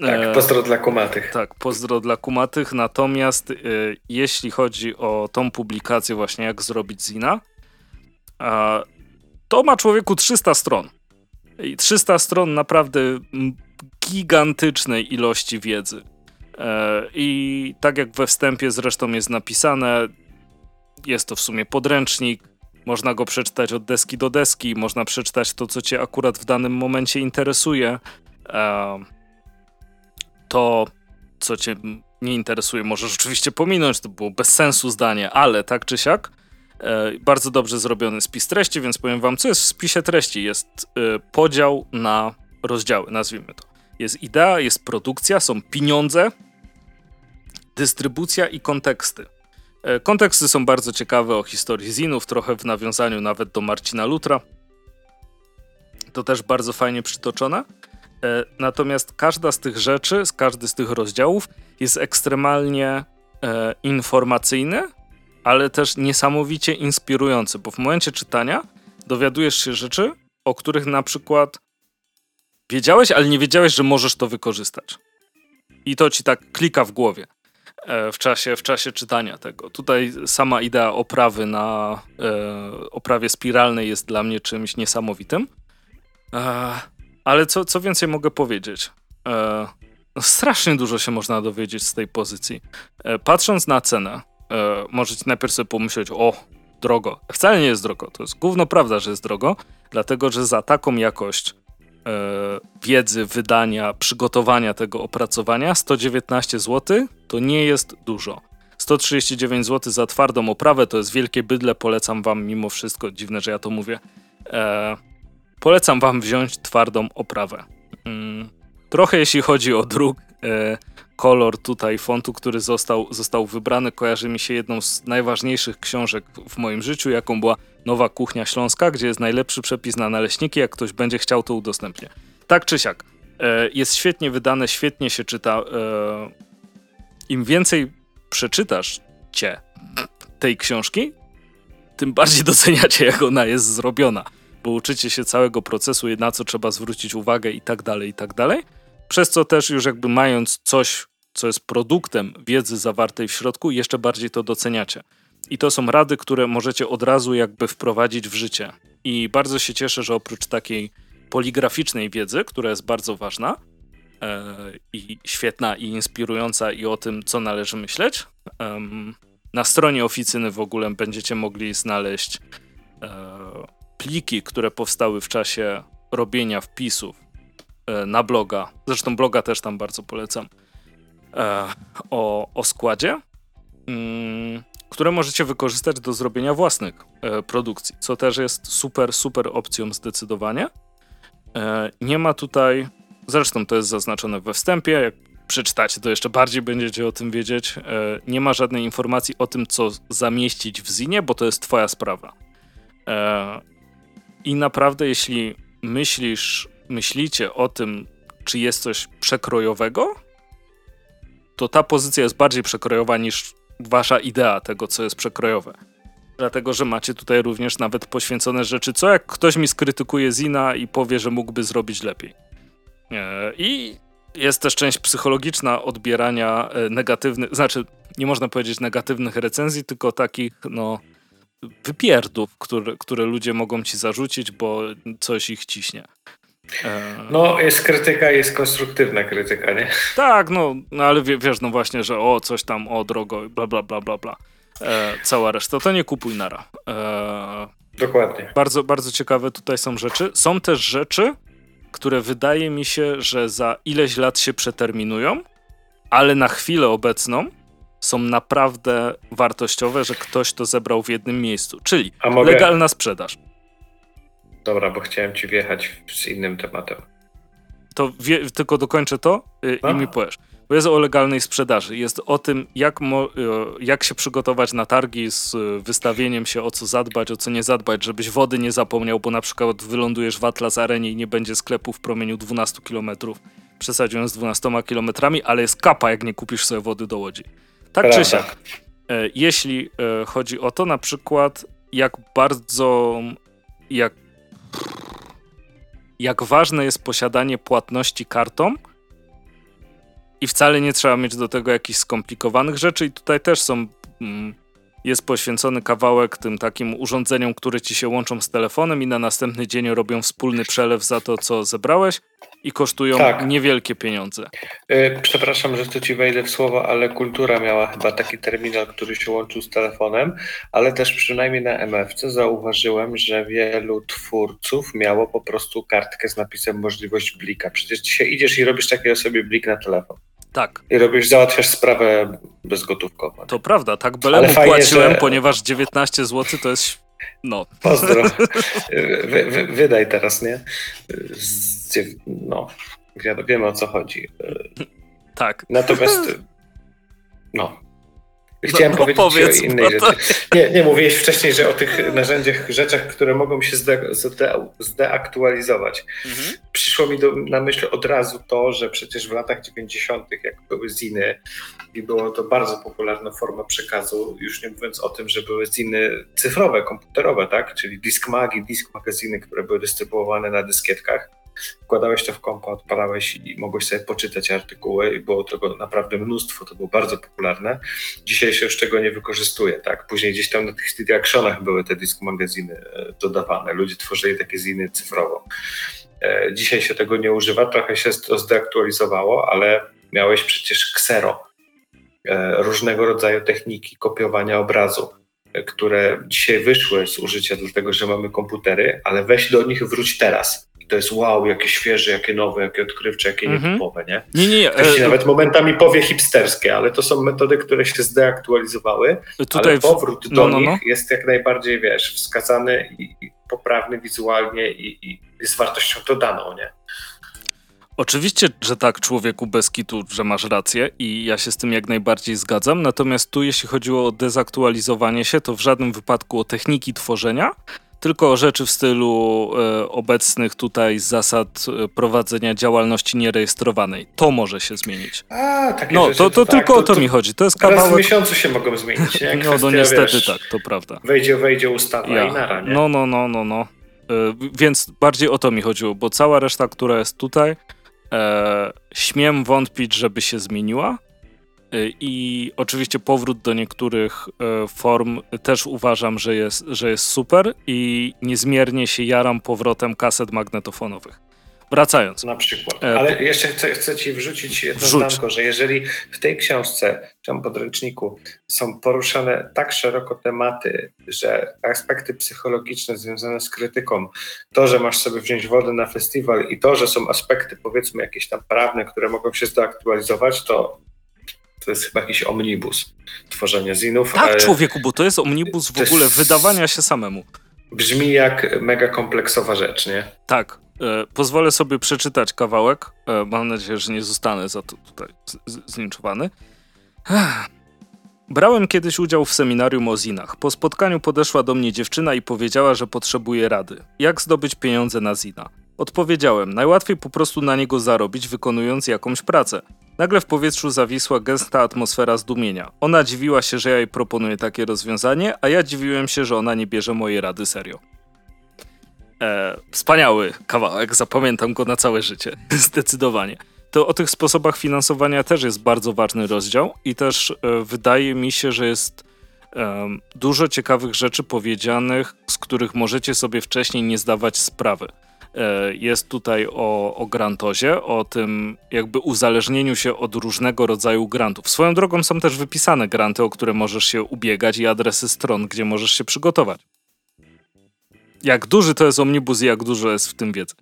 [SPEAKER 2] Tak,
[SPEAKER 1] E,
[SPEAKER 2] pozdro dla kumatych.
[SPEAKER 1] Tak, pozdro dla kumatych. Natomiast y, jeśli chodzi o tą publikację, właśnie jak zrobić zina, to ma człowieku 300 stron. I 300 stron naprawdę gigantycznej ilości wiedzy. E, I tak jak we wstępie zresztą jest napisane, jest to w sumie podręcznik. Można go przeczytać od deski do deski, można przeczytać to, co cię akurat w danym momencie interesuje. To, co cię nie interesuje, możesz oczywiście pominąć, to było bez sensu zdanie, ale tak czy siak, e, bardzo dobrze zrobiony spis treści, więc powiem wam, co jest w spisie treści. Jest e, podział na rozdziały, nazwijmy to. Jest idea, jest produkcja, są pieniądze, dystrybucja i konteksty. E, konteksty są bardzo ciekawe o historii zinów, trochę w nawiązaniu nawet do Marcina Lutra. To też bardzo fajnie przytoczone. E, Natomiast każda z tych rzeczy, każdy z tych rozdziałów jest ekstremalnie e, informacyjny, ale też niesamowicie inspirujący, bo w momencie czytania dowiadujesz się rzeczy, o których na przykład wiedziałeś, ale nie wiedziałeś, że możesz to wykorzystać. I to ci tak klika w głowie e, w czasie, w czasie czytania tego. Tutaj sama idea oprawy na e, oprawie spiralnej jest dla mnie czymś niesamowitym. E, ale co, co więcej mogę powiedzieć? E, no strasznie dużo się można dowiedzieć z tej pozycji. E, patrząc na cenę, e, możecie najpierw sobie pomyśleć, o, drogo. Wcale nie jest drogo. To jest gówno prawda, że jest drogo, dlatego że za taką jakość e, wiedzy, wydania, przygotowania tego opracowania 119 zł to nie jest dużo. 139 zł za twardą oprawę to jest wielkie bydle, polecam wam mimo wszystko, dziwne, że ja to mówię. E, polecam wam wziąć twardą oprawę. Mm, trochę jeśli chodzi o druk, e, kolor tutaj fontu, który został, został wybrany, kojarzy mi się jedną z najważniejszych książek w moim życiu, jaką była Nowa Kuchnia Śląska, gdzie jest najlepszy przepis na naleśniki, jak ktoś będzie chciał, to udostępnię. Tak czy siak, e, jest świetnie wydane, świetnie się czyta. E, Im więcej przeczytasz cię tej książki, tym bardziej doceniacie, jak ona jest zrobiona, bo uczycie się całego procesu, na co trzeba zwrócić uwagę i tak dalej, i tak dalej. Przez co też już jakby mając coś, co jest produktem wiedzy zawartej w środku, jeszcze bardziej to doceniacie. I to są rady, które możecie od razu jakby wprowadzić w życie. I bardzo się cieszę, że oprócz takiej poligraficznej wiedzy, która jest bardzo ważna e, i świetna i inspirująca i o tym, co należy myśleć, na stronie oficyny w ogóle będziecie mogli znaleźć e, pliki, które powstały w czasie robienia wpisów e, na bloga. Zresztą bloga też tam bardzo polecam. E, o, o składzie. Mm, które możecie wykorzystać do zrobienia własnych e, produkcji, co też jest super, super opcją zdecydowanie. Nie ma tutaj, zresztą to jest zaznaczone we wstępie, jak przeczytacie, to jeszcze bardziej będziecie o tym wiedzieć. Nie ma żadnej informacji o tym, co zamieścić w zinie, bo to jest twoja sprawa. I naprawdę, jeśli myślisz, myślicie o tym, czy jest coś przekrojowego, to ta pozycja jest bardziej przekrojowa niż wasza idea tego, co jest przekrojowe. Dlatego, że macie tutaj również nawet poświęcone rzeczy, co jak ktoś mi skrytykuje Zina i powie, że mógłby zrobić lepiej. E, I jest też część psychologiczna odbierania e, negatywnych, znaczy nie można powiedzieć negatywnych recenzji, tylko takich, no, wypierdów, które, które ludzie mogą ci zarzucić, bo coś ich ciśnie.
[SPEAKER 2] E, no, jest krytyka, jest konstruktywna krytyka, nie?
[SPEAKER 1] Tak, no, no ale wiesz, no właśnie, że o, coś tam, o, drogo, bla, bla, bla, bla, bla. E, cała reszta, to nie kupuj nara.
[SPEAKER 2] E, Dokładnie.
[SPEAKER 1] Bardzo, bardzo ciekawe tutaj są rzeczy. Są też rzeczy, które wydaje mi się, że za ileś lat się przeterminują, ale na chwilę obecną są naprawdę wartościowe, że ktoś to zebrał w jednym miejscu. Czyli mogę... legalna sprzedaż.
[SPEAKER 2] Dobra, bo chciałem ci wjechać z innym tematem.
[SPEAKER 1] To wie, tylko dokończę to yy, i mi powiesz. Bo jest o legalnej sprzedaży. Jest o tym, jak, mo, yy, jak się przygotować na targi z yy, wystawieniem się, o co zadbać, o co nie zadbać, żebyś wody nie zapomniał, bo na przykład wylądujesz w Atlas Arenie i nie będzie sklepu w promieniu 12 km. Przesadziłem z 12 km, ale jest kapa, jak nie kupisz sobie wody do łodzi. Tak Prawda. czy siak. Y, jeśli y, chodzi o to, na przykład, jak bardzo, jak jak ważne jest posiadanie płatności kartą i wcale nie trzeba mieć do tego jakichś skomplikowanych rzeczy i tutaj też są mm, jest poświęcony kawałek tym takim urządzeniom, które ci się łączą z telefonem i na następny dzień robią wspólny przelew za to, co zebrałeś i kosztują tak. niewielkie pieniądze.
[SPEAKER 2] Yy, przepraszam, że tu ci wejdę w słowo, ale kultura miała chyba taki terminal, który się łączył z telefonem, ale też przynajmniej na MFC zauważyłem, że wielu twórców miało po prostu kartkę z napisem możliwość blika. Przecież dzisiaj idziesz i robisz takiego sobie blik na telefon.
[SPEAKER 1] Tak.
[SPEAKER 2] I robisz, załatwiasz sprawę bezgotówkowo.
[SPEAKER 1] To prawda, tak belemu płaciłem, że... ponieważ 19 zł to jest no.
[SPEAKER 2] Pozdro. Wy, wy, wydaj teraz, nie? No, wiemy o co chodzi.
[SPEAKER 1] Tak.
[SPEAKER 2] Natomiast no, Chciałem no, powiedzieć powiedz, o innej rzeczy. Nie, nie, mówiłeś wcześniej, że o tych narzędziach, rzeczach, które mogą się zde, zde, zdeaktualizować. Mhm. Przyszło mi do, na myśl od razu to, że przecież w latach 90., jak były ziny i było to bardzo popularna forma przekazu, już nie mówiąc o tym, że były ziny cyfrowe, komputerowe, tak? czyli disk magi, disk magazyny, które były dystrybuowane na dyskietkach wkładałeś to w kompa, odpalałeś i mogłeś sobie poczytać artykuły i było tego naprawdę mnóstwo, to było bardzo popularne. Dzisiaj się już tego nie wykorzystuje, tak? Później gdzieś tam na tych CD Actionach były te disk magazyny e, dodawane, ludzie tworzyli takie ziny cyfrowo. E, dzisiaj się tego nie używa, trochę się to zdeaktualizowało, ale miałeś przecież ksero, e, różnego rodzaju techniki kopiowania obrazu, które dzisiaj wyszły z użycia dlatego, że mamy komputery, ale weź do nich wróć teraz to jest wow, jakie świeże, jakie nowe, jakie odkrywcze, jakie mm -hmm. nietypowe, nie? Nie, nie, nie. Ktoś e, nawet momentami powie hipsterskie, ale to są metody, które się zdeaktualizowały, Tutaj ale powrót w... do no, no, no. nich jest jak najbardziej, wiesz, wskazany i, i poprawny wizualnie i, i z wartością dodaną, nie?
[SPEAKER 1] Oczywiście, że tak, człowieku bez kitu, że masz rację i ja się z tym jak najbardziej zgadzam. Natomiast tu, jeśli chodziło o dezaktualizowanie się, to w żadnym wypadku o techniki tworzenia, tylko rzeczy w stylu e, obecnych tutaj zasad e, prowadzenia działalności nierejestrowanej. To może się zmienić.
[SPEAKER 2] A, takie
[SPEAKER 1] no,
[SPEAKER 2] rzeczy,
[SPEAKER 1] to, to,
[SPEAKER 2] tak,
[SPEAKER 1] tylko o to, mi chodzi. To jest
[SPEAKER 2] Raz w
[SPEAKER 1] kawałek.
[SPEAKER 2] miesiącu się mogą zmienić. Nie?
[SPEAKER 1] No,
[SPEAKER 2] Kwestia,
[SPEAKER 1] no niestety
[SPEAKER 2] wiesz,
[SPEAKER 1] tak, to prawda.
[SPEAKER 2] Wejdzie, wejdzie ustawa
[SPEAKER 1] Ja.
[SPEAKER 2] i nara, nie?
[SPEAKER 1] No, no, no, no, no. E, Więc bardziej o to mi chodziło, bo cała reszta, która jest tutaj, e, śmiem wątpić, żeby się zmieniła. E, I oczywiście powrót do niektórych e, form też uważam, że jest, że jest super i niezmiernie się jaram powrotem kaset magnetofonowych. Wracając.
[SPEAKER 2] Na przykład.
[SPEAKER 1] E,
[SPEAKER 2] Ale jeszcze chcę, chcę ci wrzucić jedno
[SPEAKER 1] Wrzuć.
[SPEAKER 2] zdanko, że jeżeli w tej książce, czy tam podręczniku są poruszane tak szeroko tematy, że aspekty psychologiczne związane z krytyką, to, że masz sobie wziąć wodę na festiwal i to, że są aspekty powiedzmy jakieś tam prawne, które mogą się zaktualizować, to to jest chyba jakiś omnibus tworzenia zinów.
[SPEAKER 1] Tak, człowieku, bo to jest omnibus w
[SPEAKER 2] to jest-
[SPEAKER 1] ogóle wydawania się samemu.
[SPEAKER 2] Brzmi jak mega kompleksowa rzecz, nie?
[SPEAKER 1] Tak, e, pozwolę sobie przeczytać kawałek. E, mam nadzieję, że nie zostanę za to tutaj zlinczowany. Brałem kiedyś udział w seminarium o zinach. Po spotkaniu podeszła do mnie dziewczyna i powiedziała, że potrzebuje rady. Jak zdobyć pieniądze na zina? Odpowiedziałem, najłatwiej po prostu na niego zarobić, wykonując jakąś pracę. Nagle w powietrzu zawisła gęsta atmosfera zdumienia. Ona dziwiła się, że ja jej proponuję takie rozwiązanie, a ja dziwiłem się, że ona nie bierze mojej rady serio. E, wspaniały kawałek, zapamiętam go na całe życie. Zdecydowanie. To o tych sposobach finansowania też jest bardzo ważny rozdział i też e, wydaje mi się, że jest em, dużo ciekawych rzeczy powiedzianych, z których możecie sobie wcześniej nie zdawać sprawy. E, jest tutaj o, o grantozie, o tym jakby uzależnieniu się od różnego rodzaju grantów. Swoją drogą są też wypisane granty, o które możesz się ubiegać i adresy stron, gdzie możesz się przygotować jak duży to jest omnibus i jak dużo jest w tym wiedzy.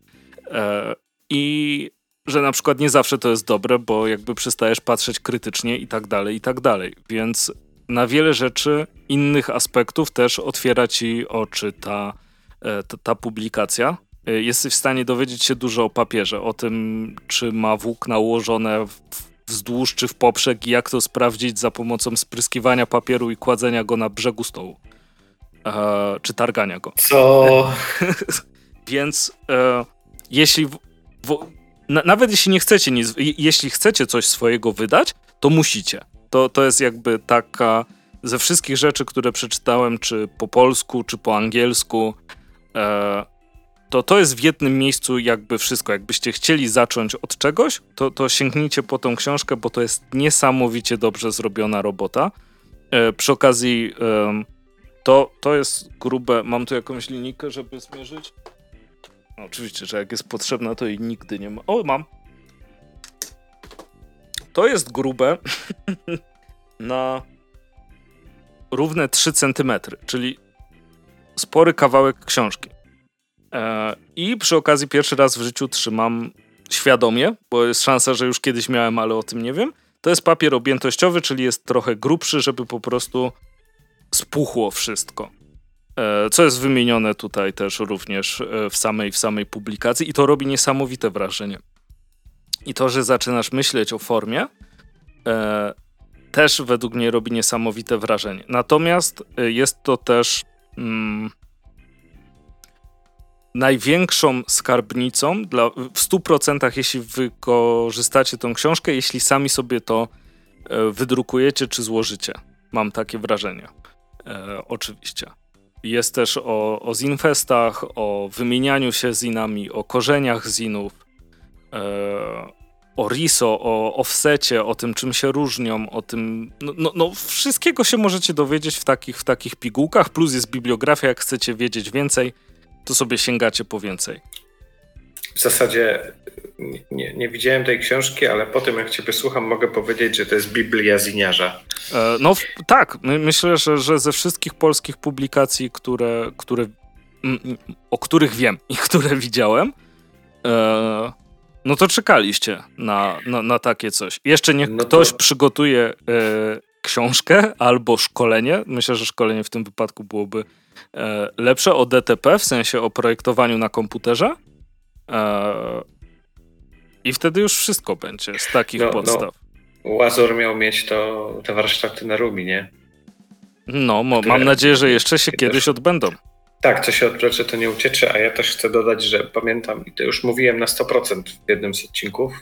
[SPEAKER 1] E, I że na przykład nie zawsze to jest dobre, bo jakby przestajesz patrzeć krytycznie i tak dalej, i tak dalej. Więc na wiele rzeczy, innych aspektów też otwiera ci oczy ta, e, ta, ta publikacja. E, Jesteś w stanie dowiedzieć się dużo o papierze, o tym, czy ma włókna ułożone wzdłuż czy w poprzek i jak to sprawdzić za pomocą spryskiwania papieru i kładzenia go na brzegu stołu. E, czy targania go.
[SPEAKER 2] Co?
[SPEAKER 1] Więc e, jeśli. W, w, na, nawet jeśli nie chcecie nic, je- jeśli chcecie coś swojego wydać, to musicie. To, to jest jakby taka. Ze wszystkich rzeczy, które przeczytałem, czy po polsku, czy po angielsku, e, to to jest w jednym miejscu jakby wszystko. Jakbyście chcieli zacząć od czegoś, to, to sięgnijcie po tą książkę, bo to jest niesamowicie dobrze zrobiona robota. E, przy okazji, em, to, to jest grube. Mam tu jakąś linijkę, żeby zmierzyć? No, oczywiście, że jak jest potrzebna, to jej nigdy nie ma. O, mam. To jest grube na równe 3 cm, czyli spory kawałek książki. E, I przy okazji pierwszy raz w życiu trzymam świadomie, bo jest szansa, że już kiedyś miałem, ale o tym nie wiem. To jest papier objętościowy, czyli jest trochę grubszy, żeby po prostu spuchło wszystko. E, Co jest wymienione tutaj też również e, w samej, w samej publikacji i to robi niesamowite wrażenie. I to, że zaczynasz myśleć o formie, też według mnie robi niesamowite wrażenie. Natomiast jest to też mm, największą skarbnicą dla, w 100% jeśli wykorzystacie tą książkę, jeśli sami sobie to e, wydrukujecie czy złożycie. Mam takie wrażenie. E, oczywiście. Jest też o, o zinfestach, o wymienianiu się zinami, o korzeniach zinów, e, o riso, o offsecie, o tym czym się różnią, o tym, no, no, no wszystkiego się możecie dowiedzieć w takich, w takich pigułkach, plus jest bibliografia, jak chcecie wiedzieć więcej, to sobie sięgacie po więcej.
[SPEAKER 2] W zasadzie nie, nie, widziałem tej książki, ale po tym jak ciebie słucham, mogę powiedzieć, że to jest Biblia ziniarza.
[SPEAKER 1] E, No w- tak, my, myślę, że, że ze wszystkich polskich publikacji, które, które, m, o których wiem i które widziałem, e, no to czekaliście na, na, na takie coś. Jeszcze niech
[SPEAKER 2] No to-
[SPEAKER 1] ktoś przygotuje e, książkę albo szkolenie. Myślę, że szkolenie w tym wypadku byłoby lepsze o DTP, w sensie o projektowaniu na komputerze. E, I wtedy już wszystko będzie z takich
[SPEAKER 2] No, no.
[SPEAKER 1] podstaw.
[SPEAKER 2] Łazor miał mieć to, te warsztaty na Rubi, nie?
[SPEAKER 1] No, mo, mam nadzieję, że jeszcze się kiedyś odbędą.
[SPEAKER 2] Tak, co się odplecze, to nie uciecze, a ja też chcę dodać, że pamiętam, i to już mówiłem na 100% w jednym z odcinków,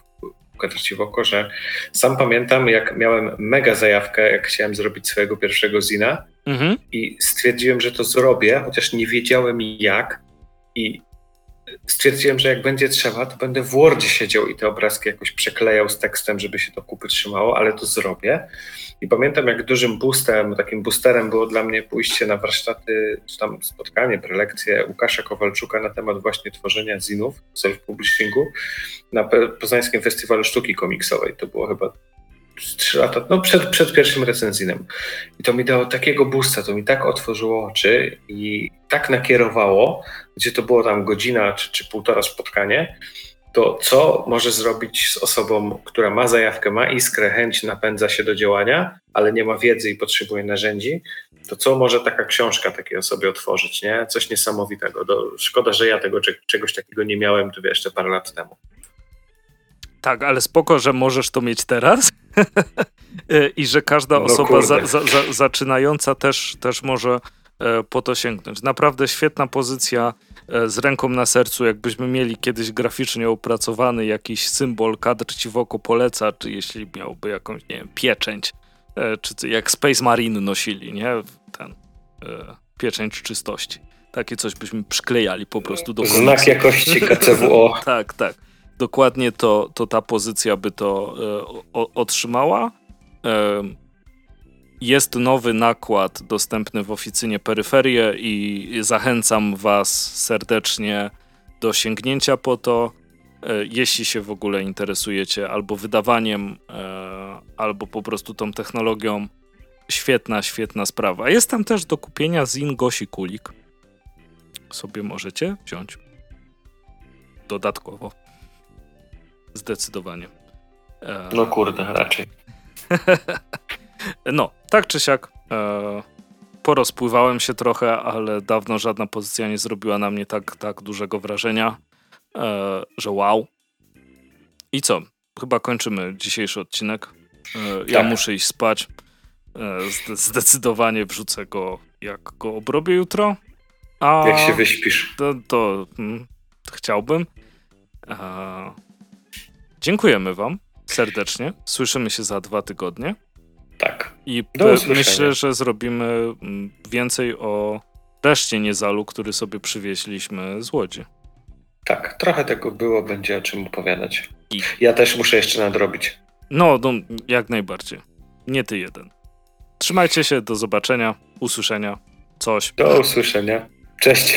[SPEAKER 2] ukazać ci w oko, że sam pamiętam, jak miałem mega zajawkę, jak chciałem zrobić swojego pierwszego zina mhm. i stwierdziłem, że to zrobię, chociaż nie wiedziałem jak i stwierdziłem, że jak będzie trzeba, to będę w Wordzie siedział i te obrazki jakoś przeklejał z tekstem, żeby się to kupy trzymało, ale to zrobię. I pamiętam, jak dużym boostem, takim boosterem było dla mnie pójście na warsztaty, czy tam spotkanie, prelekcje Łukasza Kowalczuka na temat właśnie tworzenia zinów, self-publishingu na Poznańskim Festiwalu Sztuki Komiksowej. To było chyba trzy lata, no przed, przed pierwszym recenzinem. I to mi dało takiego boosta, to mi tak otworzyło oczy i tak nakierowało, gdzie to było tam godzina czy, czy półtora spotkanie, to co może zrobić z osobą, która ma zajawkę, ma iskrę, chęć, napędza się do działania, ale nie ma wiedzy i potrzebuje narzędzi, to co może taka książka takiej osobie otworzyć, nie? Coś niesamowitego. Do, szkoda, że ja tego czegoś takiego nie miałem, to jeszcze parę lat temu.
[SPEAKER 1] Tak, ale spoko, że możesz to mieć teraz i że każda no osoba za, za, za, zaczynająca też, też może e, po to sięgnąć. Naprawdę świetna pozycja e, z ręką na sercu. Jakbyśmy mieli kiedyś graficznie opracowany jakiś symbol, kadr ci w oko poleca, czy jeśli miałby jakąś, nie wiem, pieczęć, e, czy jak Space Marine nosili, nie? Ten pieczęć czystości. Takie coś byśmy przyklejali po prostu do
[SPEAKER 2] komiksu. Znak jakości KCWO.
[SPEAKER 1] tak, tak dokładnie to, to ta pozycja by to e, otrzymała. E, jest nowy nakład dostępny w oficynie Peryferie i zachęcam Was serdecznie do sięgnięcia po to, e, jeśli się w ogóle interesujecie albo wydawaniem, albo po prostu tą technologią. Świetna, świetna sprawa. Jest tam też do kupienia Zin Gosi Kulik. Sobie możecie wziąć dodatkowo. Zdecydowanie.
[SPEAKER 2] E, no kurde, raczej.
[SPEAKER 1] no, tak czy siak. E, porozpływałem się trochę, ale dawno żadna pozycja nie zrobiła na mnie tak, tak dużego wrażenia, e, że wow. I co? Chyba kończymy dzisiejszy odcinek. Ja tak. muszę iść spać. Zdecydowanie wrzucę go, jak go obrobię jutro.
[SPEAKER 2] A jak się wyśpisz.
[SPEAKER 1] To, to hmm, chciałbym. Dziękujemy Wam serdecznie. Słyszymy się za dwa tygodnie.
[SPEAKER 2] Tak.
[SPEAKER 1] I myślę, że zrobimy mm, więcej o reszcie Niezalu, który sobie przywieźliśmy z Łodzi.
[SPEAKER 2] Tak, trochę tego było, będzie o czym opowiadać. I... Ja też muszę jeszcze nadrobić.
[SPEAKER 1] No, no, jak najbardziej. Nie ty jeden. Trzymajcie się, do zobaczenia, usłyszenia, coś.
[SPEAKER 2] Do usłyszenia. Cześć.